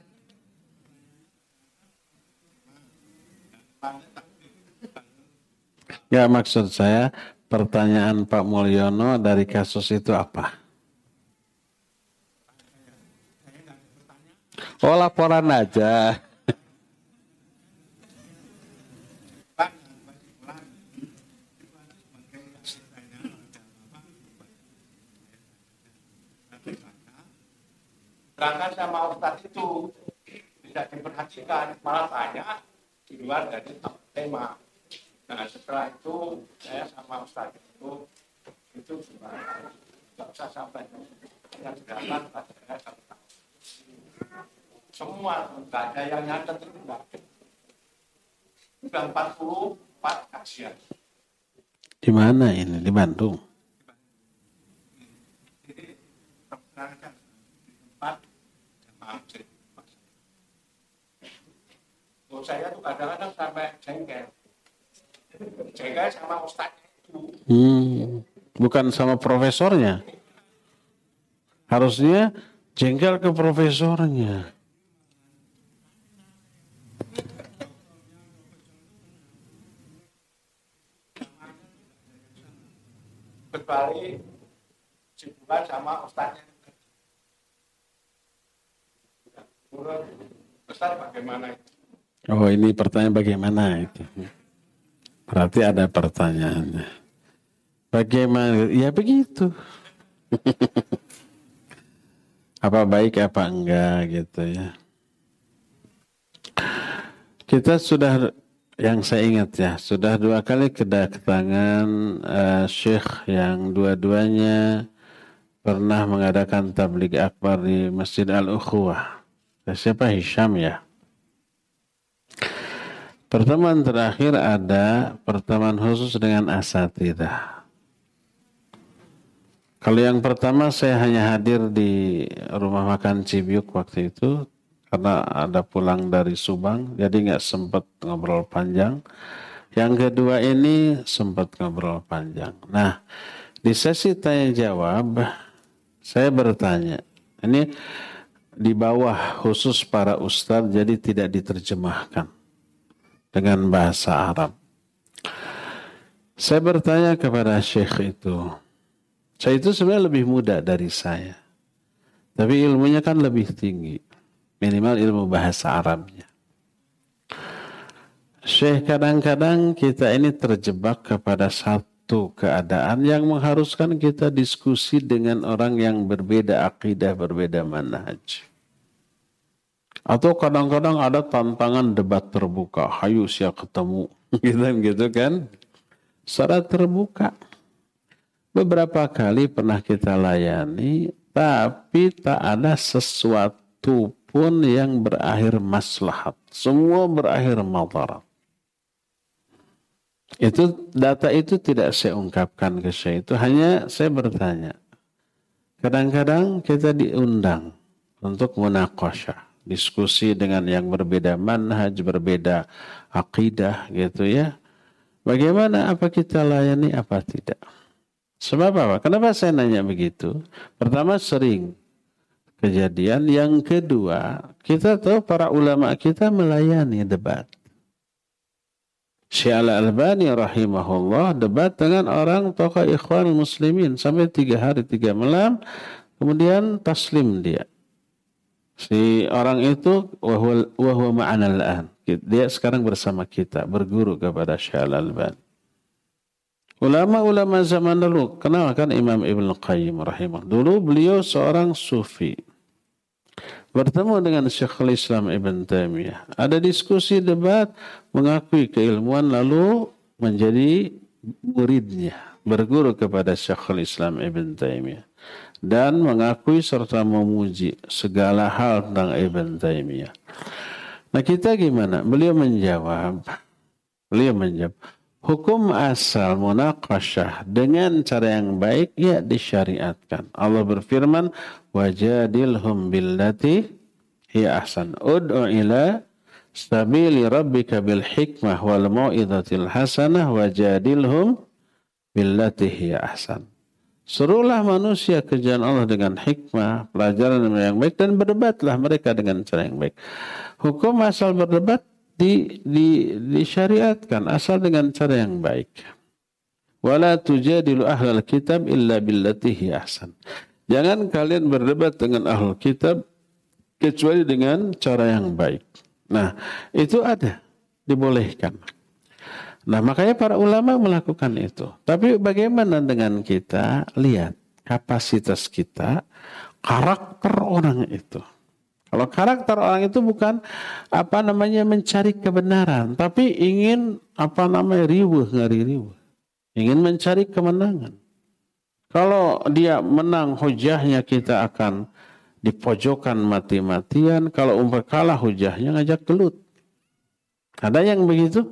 Ya maksud saya pertanyaan Pak Mulyono dari kasus itu apa? Oh laporan aja. Berangkat sama Ustadz itu tidak diperhatikan, malah banyak di luar dari tema. Nah setelah itu saya sama Ustadz itu itu gimana? Tidak usah sampai yang berapa pada saya Semua nggak ada yang nyatet itu enggak. Sudah 44 kajian. Di mana ini? Di Bandung? Jadi, di tempat Oh, saya tuh kadang-kadang sampai jengkel. Jengkel sama ustaznya itu. Hmm, bukan sama profesornya. Harusnya jengkel ke profesornya. Kecuali cipukan sama ustaznya. Ustaz bagaimana itu? Oh ini pertanyaan bagaimana itu? Berarti ada pertanyaannya. Bagaimana? Ya begitu. apa baik apa enggak gitu ya. Kita sudah yang saya ingat ya, sudah dua kali kedatangan uh, Syekh yang dua-duanya pernah mengadakan tabligh akbar di Masjid Al-Ukhuwah. Siapa Hisham ya? Pertemuan terakhir ada pertemuan khusus dengan asatidah. Kalau yang pertama saya hanya hadir di rumah makan Cibiuk waktu itu karena ada pulang dari Subang jadi nggak sempat ngobrol panjang. Yang kedua ini sempat ngobrol panjang. Nah di sesi tanya jawab saya bertanya ini di bawah khusus para ustadz jadi tidak diterjemahkan dengan bahasa Arab. Saya bertanya kepada syekh itu. Saya itu sebenarnya lebih muda dari saya. Tapi ilmunya kan lebih tinggi. Minimal ilmu bahasa Arabnya. Syekh kadang-kadang kita ini terjebak kepada satu keadaan yang mengharuskan kita diskusi dengan orang yang berbeda akidah, berbeda manhaj. Atau kadang-kadang ada tantangan debat terbuka. Hayu siap ketemu. gitu, gitu kan. Secara terbuka. Beberapa kali pernah kita layani. Tapi tak ada sesuatu pun yang berakhir maslahat. Semua berakhir madarat. Itu data itu tidak saya ungkapkan ke saya. Itu hanya saya bertanya. Kadang-kadang kita diundang untuk munakosha diskusi dengan yang berbeda manhaj, berbeda akidah gitu ya. Bagaimana apa kita layani apa tidak? Sebab apa? Kenapa saya nanya begitu? Pertama sering kejadian. Yang kedua, kita tahu para ulama kita melayani debat. Syekh Al-Albani rahimahullah debat dengan orang tokoh ikhwan muslimin sampai tiga hari tiga malam. Kemudian taslim dia. Si orang itu wahwa ma'ana al Dia sekarang bersama kita, berguru kepada Syekh Al-Alban. Ulama-ulama zaman dulu, kenal kan Imam Ibn Qayyim rahimah. Dulu beliau seorang sufi. Bertemu dengan Syekhul Islam Ibn Taimiyah. Ada diskusi debat, mengakui keilmuan lalu menjadi muridnya. Berguru kepada Syekhul Islam Ibn Taimiyah dan mengakui serta memuji segala hal tentang Ibn Taimiyah. Nah kita gimana? Beliau menjawab, beliau menjawab, hukum asal munakasyah dengan cara yang baik ya disyariatkan. Allah berfirman, wajadilhum billati hiya ahsan. Ud'u ila sabili rabbika bil hikmah wal mau'izatil hasanah wajadilhum billati hiya ahsan. Serulah manusia ke jalan Allah dengan hikmah, pelajaran yang baik dan berdebatlah mereka dengan cara yang baik. Hukum asal berdebat di, di, disyariatkan asal dengan cara yang baik. Wala tujadilu ahlal kitab illa billatihi ahsan. Jangan kalian berdebat dengan ahlul kitab kecuali dengan cara yang baik. Nah, itu ada dibolehkan. Nah makanya para ulama melakukan itu. Tapi bagaimana dengan kita? Lihat kapasitas kita, karakter orang itu. Kalau karakter orang itu bukan apa namanya mencari kebenaran, tapi ingin apa namanya riuh ngari riuh. Ingin mencari kemenangan. Kalau dia menang hujahnya kita akan dipojokkan mati-matian. Kalau umpah kalah hujahnya ngajak gelut. Ada yang begitu?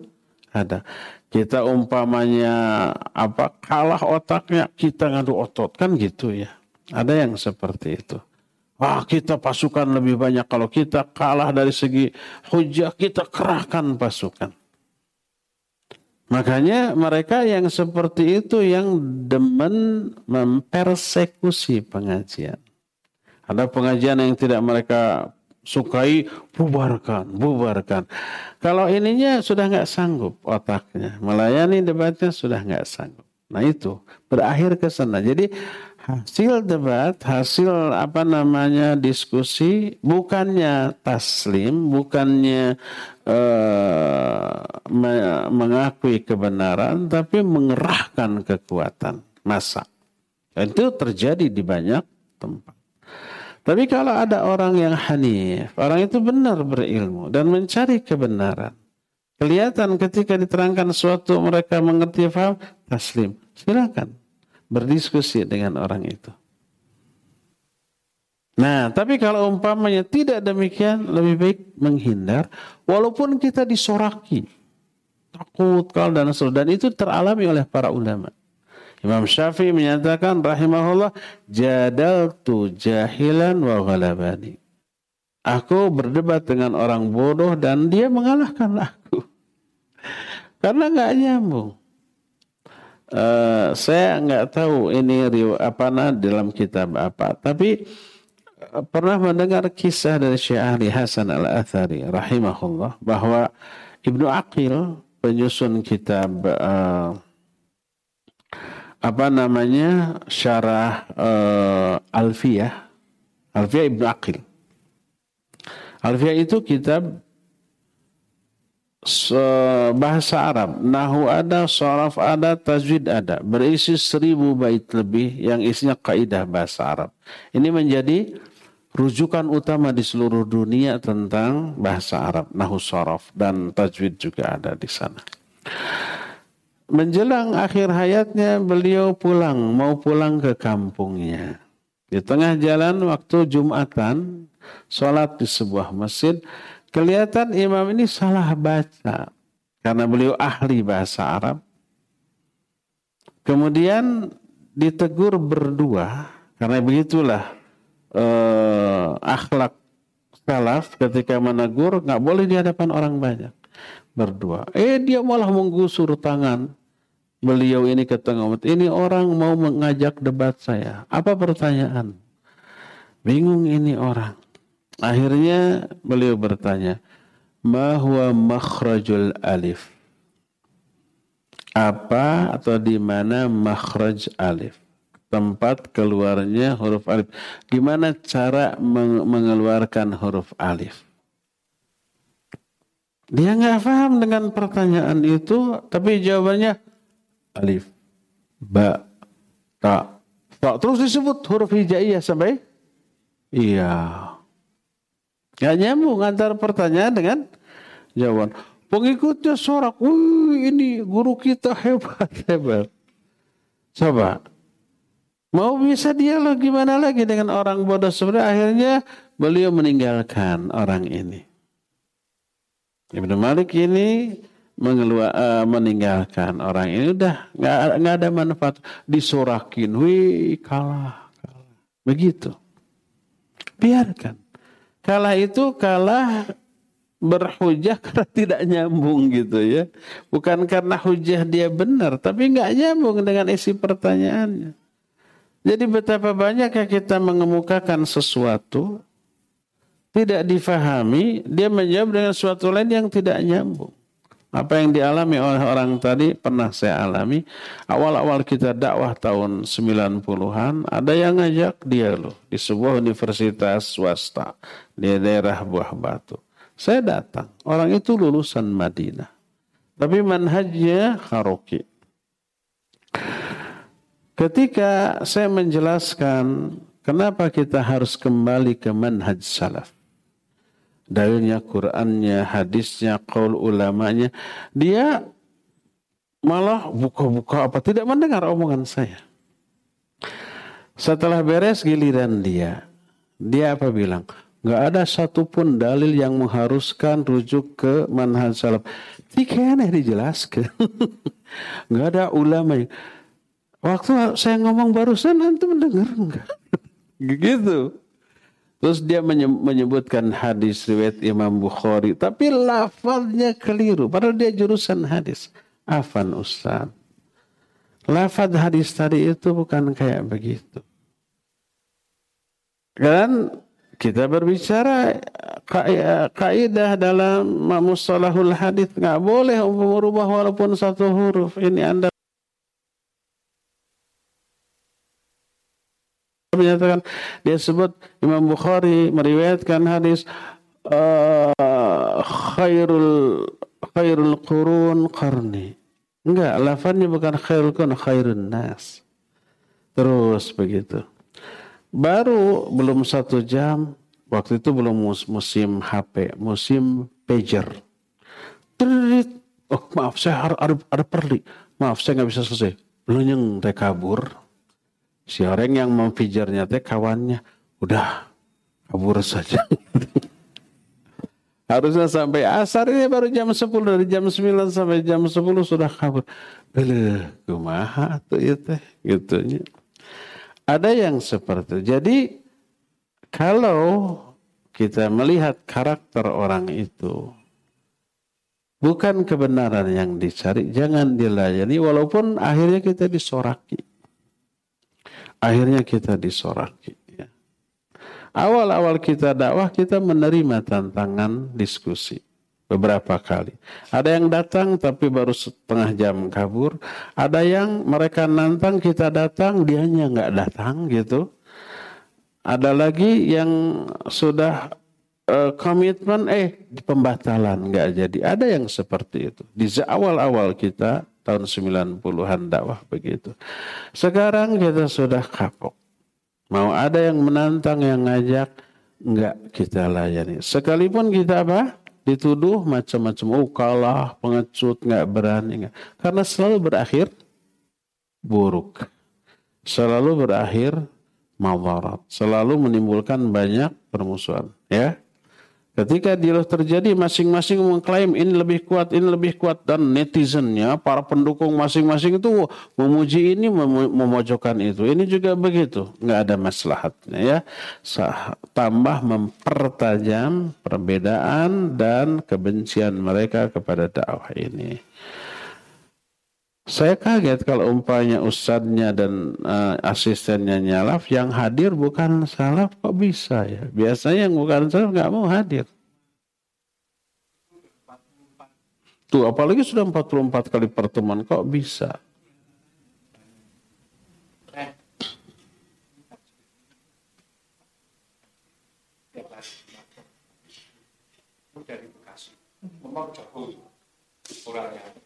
Ada. Kita umpamanya apa kalah otaknya kita ngadu otot kan gitu ya. Ada yang seperti itu. Wah kita pasukan lebih banyak. Kalau kita kalah dari segi hujah kita kerahkan pasukan. Makanya mereka yang seperti itu yang demen mempersekusi pengajian. Ada pengajian yang tidak mereka sukai, bubarkan, bubarkan. Kalau ininya sudah nggak sanggup otaknya, melayani debatnya sudah nggak sanggup. Nah itu berakhir ke sana. Jadi hasil debat, hasil apa namanya diskusi, bukannya taslim, bukannya uh, mengakui kebenaran, tapi mengerahkan kekuatan masa. Itu terjadi di banyak tempat. Tapi kalau ada orang yang hanif, orang itu benar berilmu dan mencari kebenaran. Kelihatan ketika diterangkan sesuatu mereka mengerti paham, taslim. Silakan berdiskusi dengan orang itu. Nah, tapi kalau umpamanya tidak demikian, lebih baik menghindar, walaupun kita disoraki, takut kalau dan seterusnya. Dan itu teralami oleh para ulama. Imam Syafi'i menyatakan rahimahullah, jadal tu jahilan wa ghalabani. Aku berdebat dengan orang bodoh dan dia mengalahkan aku. Karena nggak nyambung. Uh, saya nggak tahu ini apa nah dalam kitab apa, tapi uh, pernah mendengar kisah dari Syekh Ali Hasan Al Athari rahimahullah bahwa Ibnu Aqil penyusun kitab uh, apa namanya syarah uh, Alfiyah Alfiyah Ibnu Aqil Alfiyah itu kitab bahasa Arab. Nahu ada, soraf ada, tajwid ada. Berisi seribu bait lebih yang isinya kaidah bahasa Arab. Ini menjadi rujukan utama di seluruh dunia tentang bahasa Arab. Nahu soraf dan tajwid juga ada di sana. Menjelang akhir hayatnya beliau pulang, mau pulang ke kampungnya. Di tengah jalan waktu Jumatan, sholat di sebuah masjid, Kelihatan imam ini salah baca karena beliau ahli bahasa Arab. Kemudian ditegur berdua karena begitulah eh, akhlak salaf ketika menegur nggak boleh di hadapan orang banyak berdua. Eh dia malah menggusur tangan beliau ini ke tengah umat. Ini orang mau mengajak debat saya. Apa pertanyaan? Bingung ini orang. Akhirnya beliau bertanya, "Ma huwa makhrajul alif?" Apa atau di mana makhraj alif? Tempat keluarnya huruf alif. Gimana cara mengeluarkan huruf alif? Dia nggak paham dengan pertanyaan itu, tapi jawabannya alif, ba, ta, ta. Terus disebut huruf hijaiyah sampai iya. Gak nyambung antara pertanyaan dengan jawaban. Pengikutnya sorak, wih ini guru kita hebat, hebat. Coba. Mau bisa dialog gimana lagi dengan orang bodoh sebenarnya akhirnya beliau meninggalkan orang ini. Ibnu Malik ini mengelua, uh, meninggalkan orang ini udah nggak nggak ada manfaat disorakin, wih kalah, kalah. begitu. Biarkan. Kalah itu kalah berhujah karena tidak nyambung gitu ya. Bukan karena hujah dia benar, tapi nggak nyambung dengan isi pertanyaannya. Jadi betapa banyak ya kita mengemukakan sesuatu tidak difahami, dia menjawab dengan sesuatu lain yang tidak nyambung. Apa yang dialami oleh orang tadi pernah saya alami. Awal-awal kita dakwah tahun 90-an, ada yang ngajak dia loh di sebuah universitas swasta di daerah Buah Batu. Saya datang, orang itu lulusan Madinah. Tapi manhajnya haroki. Ketika saya menjelaskan Kenapa kita harus kembali ke manhaj salaf? Dalilnya Qur'annya, hadisnya, qaul ulamanya. Dia malah buka-buka apa tidak mendengar omongan saya. Setelah beres giliran dia, dia apa bilang? Gak ada satupun dalil yang mengharuskan rujuk ke manhaj salaf. Tiga aneh dijelaskan. Gak ada ulama yang Waktu saya ngomong barusan nanti mendengar enggak? gitu. Terus dia menyebutkan hadis riwayat Imam Bukhari, tapi lafaznya keliru. Padahal dia jurusan hadis. Afan Ustaz. Lafaz hadis tadi itu bukan kayak begitu. Dan kita berbicara kaidah dalam mustalahul hadis nggak boleh merubah walaupun satu huruf. Ini Anda menyatakan dia sebut Imam Bukhari meriwayatkan hadis uh, khairul khairul qurun qarni. Enggak, lafaznya bukan khairul qurun, khairun nas. Terus begitu. Baru belum satu jam, waktu itu belum musim HP, musim pager. Terdit. Oh maaf, saya ada, ada, perli. Maaf, saya nggak bisa selesai. Belum rekabur Si orang yang memfijarnya teh kawannya udah kabur saja. Harusnya sampai asar ini baru jam 10 dari jam 9 sampai jam 10 sudah kabur. Beleh, kumaha tuh ya teh gitu Ada yang seperti. Jadi kalau kita melihat karakter orang itu bukan kebenaran yang dicari, jangan dilayani walaupun akhirnya kita disoraki. Akhirnya kita disoraki. Ya. Awal-awal kita dakwah kita menerima tantangan diskusi beberapa kali. Ada yang datang tapi baru setengah jam kabur. Ada yang mereka nantang kita datang, dianya nggak datang gitu. Ada lagi yang sudah uh, komitmen eh pembatalan nggak jadi. Ada yang seperti itu. Di awal-awal kita tahun 90-an dakwah begitu. Sekarang kita sudah kapok. Mau ada yang menantang, yang ngajak, enggak kita layani. Sekalipun kita apa? Dituduh macam-macam. Oh kalah, pengecut, enggak berani. Enggak. Karena selalu berakhir buruk. Selalu berakhir mawarat. Selalu menimbulkan banyak permusuhan. Ya. Ketika dialog terjadi masing-masing mengklaim ini lebih kuat, ini lebih kuat dan netizennya, para pendukung masing-masing itu memuji ini, memojokkan itu. Ini juga begitu, nggak ada maslahatnya ya. Tambah mempertajam perbedaan dan kebencian mereka kepada dakwah ini. Saya kaget kalau umpanya ustadznya dan uh, asistennya nyalaf, yang hadir bukan salaf kok bisa ya? Biasanya yang bukan salaf nggak mau hadir. Tuh, apalagi sudah 44 kali pertemuan kok bisa? dari Bekasi, memang jauh orangnya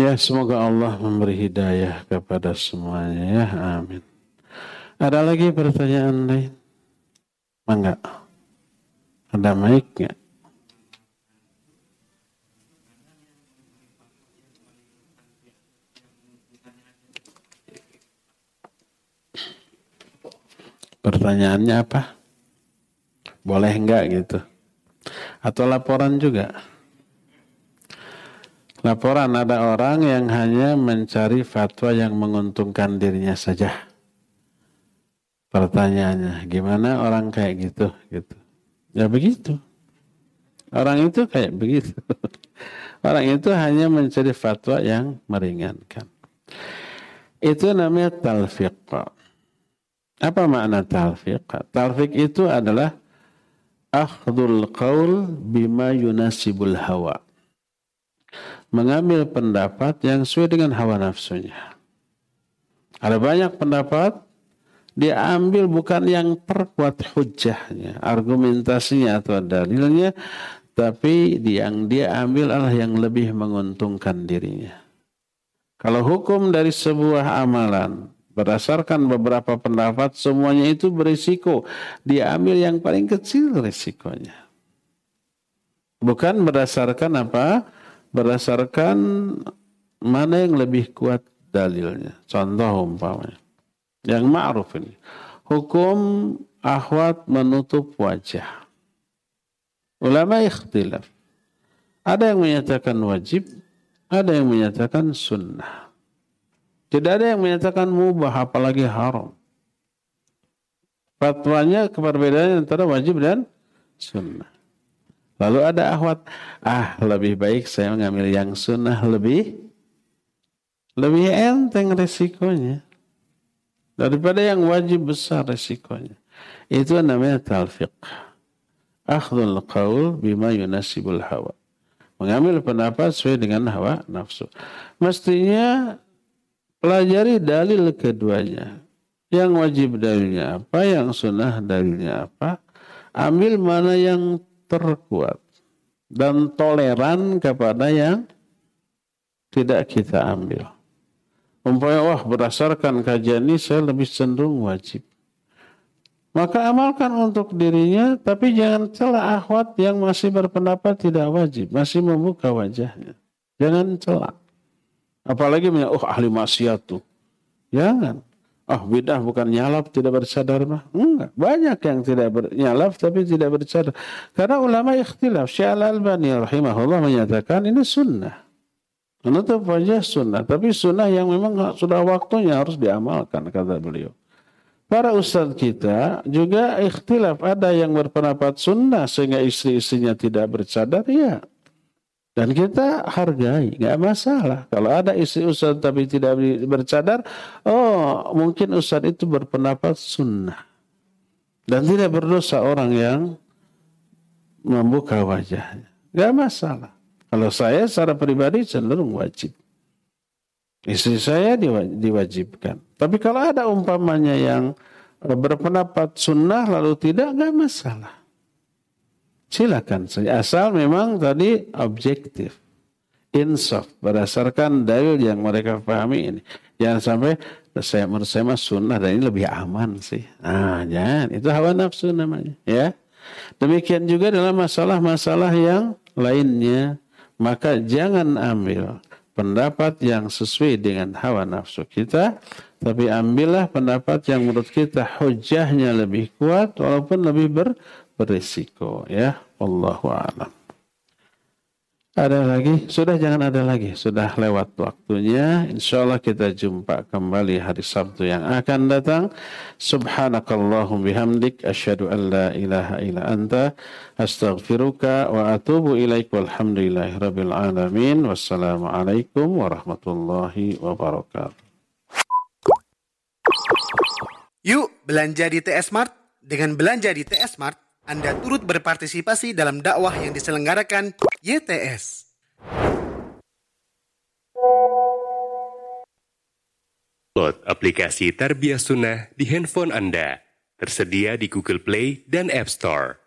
Ya semoga Allah memberi hidayah kepada semuanya ya amin. Ada lagi pertanyaan lain? Enggak. Ada mic enggak? Pertanyaannya apa? Boleh enggak gitu? Atau laporan juga? Laporan ada orang yang hanya mencari fatwa yang menguntungkan dirinya saja. Pertanyaannya, gimana orang kayak gitu? Gitu. Ya begitu. Orang itu kayak begitu. Orang itu hanya mencari fatwa yang meringankan. Itu namanya talfiq. Apa makna talfiq? Talfiq itu adalah akhdul qaul bima yunasibul hawa. Mengambil pendapat yang sesuai dengan hawa nafsunya. Ada banyak pendapat dia ambil bukan yang terkuat hujahnya, argumentasinya atau dalilnya, tapi yang dia ambil adalah yang lebih menguntungkan dirinya. Kalau hukum dari sebuah amalan berdasarkan beberapa pendapat semuanya itu berisiko, dia ambil yang paling kecil risikonya. Bukan berdasarkan apa? Berdasarkan mana yang lebih kuat dalilnya. Contoh umpamanya. Yang ma'ruf ini. Hukum ahwat menutup wajah. Ulama ikhtilaf. Ada yang menyatakan wajib, ada yang menyatakan sunnah. Tidak ada yang menyatakan mubah apalagi haram. Fatwanya perbedaan antara wajib dan sunnah. Lalu ada ahwat, ah lebih baik saya mengambil yang sunnah lebih lebih enteng resikonya daripada yang wajib besar resikonya. Itu namanya talfiq. Akhdul qaul bima yunasibul hawa. Mengambil pendapat sesuai dengan hawa nafsu. Mestinya pelajari dalil keduanya. Yang wajib dalilnya apa, yang sunnah dalilnya apa. Ambil mana yang terkuat. Dan toleran kepada yang tidak kita ambil. Umpamanya wah berdasarkan kajian ini saya lebih cenderung wajib. Maka amalkan untuk dirinya, tapi jangan celah akhwat yang masih berpendapat tidak wajib, masih membuka wajahnya. Jangan celah. Apalagi punya, oh ahli maksiat tuh. Jangan. Oh bidah bukan nyalaf tidak bersadar mah. Enggak. Banyak yang tidak nyalaf tapi tidak bersadar. Karena ulama ikhtilaf. Syekh Al-Albani rahimahullah menyatakan ini sunnah. Menutup wajah sunnah, tapi sunnah yang memang sudah waktunya harus diamalkan kata beliau. Para ustadz kita juga ikhtilaf ada yang berpendapat sunnah sehingga istri-istrinya tidak bercadar ya. Dan kita hargai, nggak masalah. Kalau ada istri ustadz tapi tidak bercadar, oh mungkin ustadz itu berpendapat sunnah. Dan tidak berdosa orang yang membuka wajahnya. Nggak masalah. Kalau saya secara pribadi cenderung wajib. Istri saya diwajibkan. Tapi kalau ada umpamanya yang berpendapat sunnah lalu tidak, nggak masalah. Silakan saja. Asal memang tadi objektif. Insaf. Berdasarkan dalil yang mereka pahami ini. Jangan sampai saya menurut saya mah sunnah dan ini lebih aman sih. Ah, jangan. Itu hawa nafsu namanya. Ya. Demikian juga dalam masalah-masalah yang lainnya maka jangan ambil pendapat yang sesuai dengan hawa nafsu kita, tapi ambillah pendapat yang menurut kita hujahnya lebih kuat walaupun lebih ber berisiko ya. Allahu a'lam. Ada lagi? Sudah jangan ada lagi. Sudah lewat waktunya. Insya Allah kita jumpa kembali hari Sabtu yang akan datang. Subhanakallahum bihamdik. Asyadu an la ilaha illa anta. Astaghfiruka wa atubu ilaik. Walhamdulillahi rabbil alamin. Wassalamualaikum warahmatullahi wabarakatuh. Yuk belanja di TS Mart. Dengan belanja di TS Mart, anda turut berpartisipasi dalam dakwah yang diselenggarakan YTS. Load aplikasi Tarbiyah Sunnah di handphone Anda. Tersedia di Google Play dan App Store.